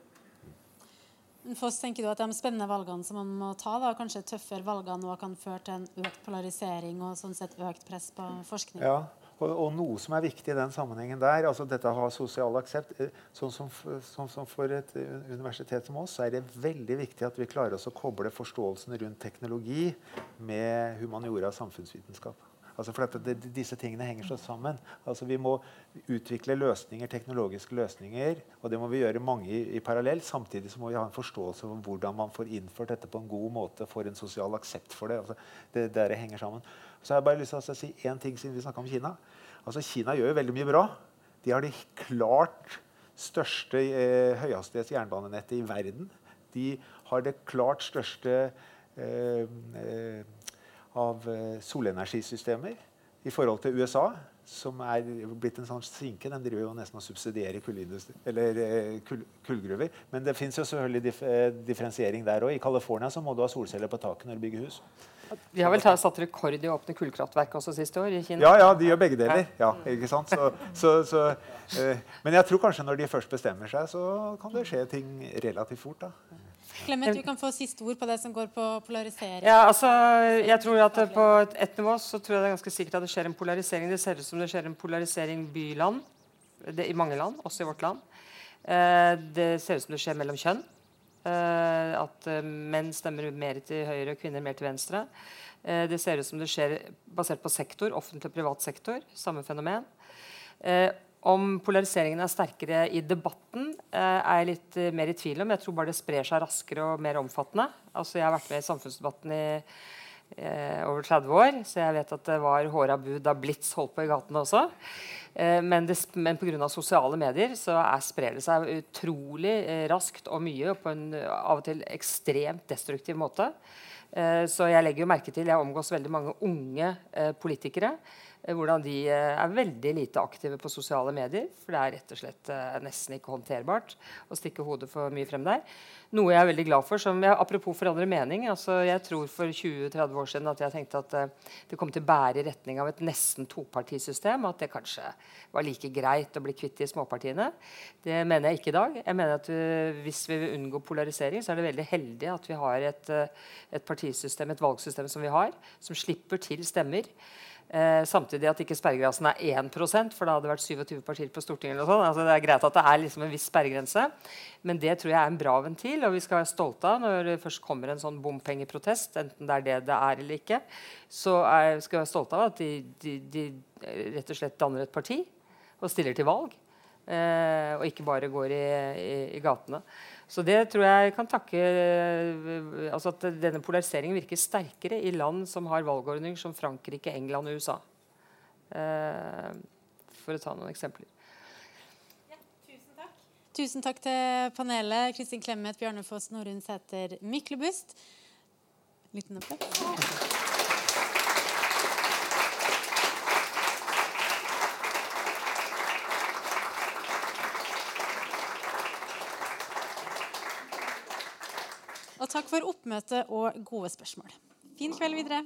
Foss, tenker du at De spennende valgene som man må ta, da, kanskje tøffere valgene nå kan føre til en økt polarisering og sånn sett økt press på forskning? Ja, og, og, noe som er viktig i den sammenhengen der, altså dette å ha sosial aksept eh, Sånn som, sånn som, for et universitet som oss, så er det veldig viktig at vi klarer oss å koble forståelsen rundt teknologi med humaniora og samfunnsvitenskap. Altså for det, Disse tingene henger så sammen. Altså Vi må utvikle løsninger, teknologiske løsninger, og det må vi gjøre mange i, i parallell. Samtidig så må vi ha en forståelse for hvordan man får innført dette på en god måte, får en sosial aksept for det. Altså det, det henger sammen. Så har jeg bare lyst til å si én ting siden vi snakka om Kina. Altså Kina gjør jo veldig mye bra. De har det klart største eh, høyhastighets jernbanenettet i verden. De har det klart største eh, eh, av eh, solenergisystemer i forhold til USA, som er blitt en sånn sinke. Den driver jo nesten og subsidierer eh, kull, kullgruver. Men det fins selvfølgelig dif eh, differensiering der òg. I California må du ha solceller på taket når du bygger hus. De har vel satt rekord i å åpne kullkraftverk også siste år i Kina? Ja, ja, de gjør begge deler. Ja, ikke sant? Så, så, så, men jeg tror kanskje når de først bestemmer seg, så kan det skje ting relativt fort. da. Clement, du kan få siste ord på det som går på polarisering. Ja, altså, jeg tror at På ett nivå så tror jeg det er ganske sikkert at det skjer en polarisering. Det ser ut som det skjer en polarisering byland, det, i mange land, også i vårt land. Eh, det ser ut som det skjer mellom kjønn. Eh, at eh, menn stemmer mer til høyre, og kvinner mer til venstre. Eh, det ser ut som det skjer basert på sektor, offentlig og privat sektor. Samme fenomen. Eh, om polariseringen er sterkere i debatten, eh, er jeg litt eh, mer i tvil om. Jeg tror bare det sprer seg raskere og mer omfattende. Altså, jeg har vært med i samfunnsdebatten i eh, over 30 år, så jeg vet at det var håra bud da Blitz holdt på i gatene også. Eh, men, det, men pga. sosiale medier så er, sprer det seg utrolig eh, raskt og mye og på en av og til ekstremt destruktiv måte. Eh, så jeg legger jo merke til, jeg omgås veldig mange unge politikere hvordan de eh, er veldig lite aktive på sosiale medier. For det er rett og slett eh, nesten ikke håndterbart å stikke hodet for mye frem der. Noe jeg er veldig glad for. som jeg, Apropos forandre mening. altså Jeg tror for 20-30 år siden at jeg tenkte at det kom til å bære i retning av et nesten topartisystem. At det kanskje var like greit å bli kvitt de småpartiene. Det mener jeg ikke i dag. Jeg mener at Hvis vi vil unngå polarisering, så er det veldig heldig at vi har et, et partisystem, et valgsystem som vi har, som slipper til stemmer. Eh, samtidig at ikke sperregrensen er 1 for da hadde det vært 27 partier på Stortinget. Altså, det er greit at det er liksom en viss sperregrense, men det tror jeg er en bra ventil. Og vi skal være stolte av når det først kommer en sånn bompengeprotest, enten det er det det er eller ikke, så er, skal vi være stolte av at de, de, de, rett og slett danner et parti og stiller til valg. Eh, og ikke bare går i, i, i gatene. Så det tror jeg kan takke eh, altså At denne polariseringen virker sterkere i land som har valgordninger som Frankrike, England og USA. Eh, for å ta noen eksempler. Tusen, takk. tusen takk til panelet. Kristin Clemet, Bjarne Foss, Norunn Sæter Myklebust. Liten applaus. Og takk for oppmøte og gode spørsmål. Fin kveld videre.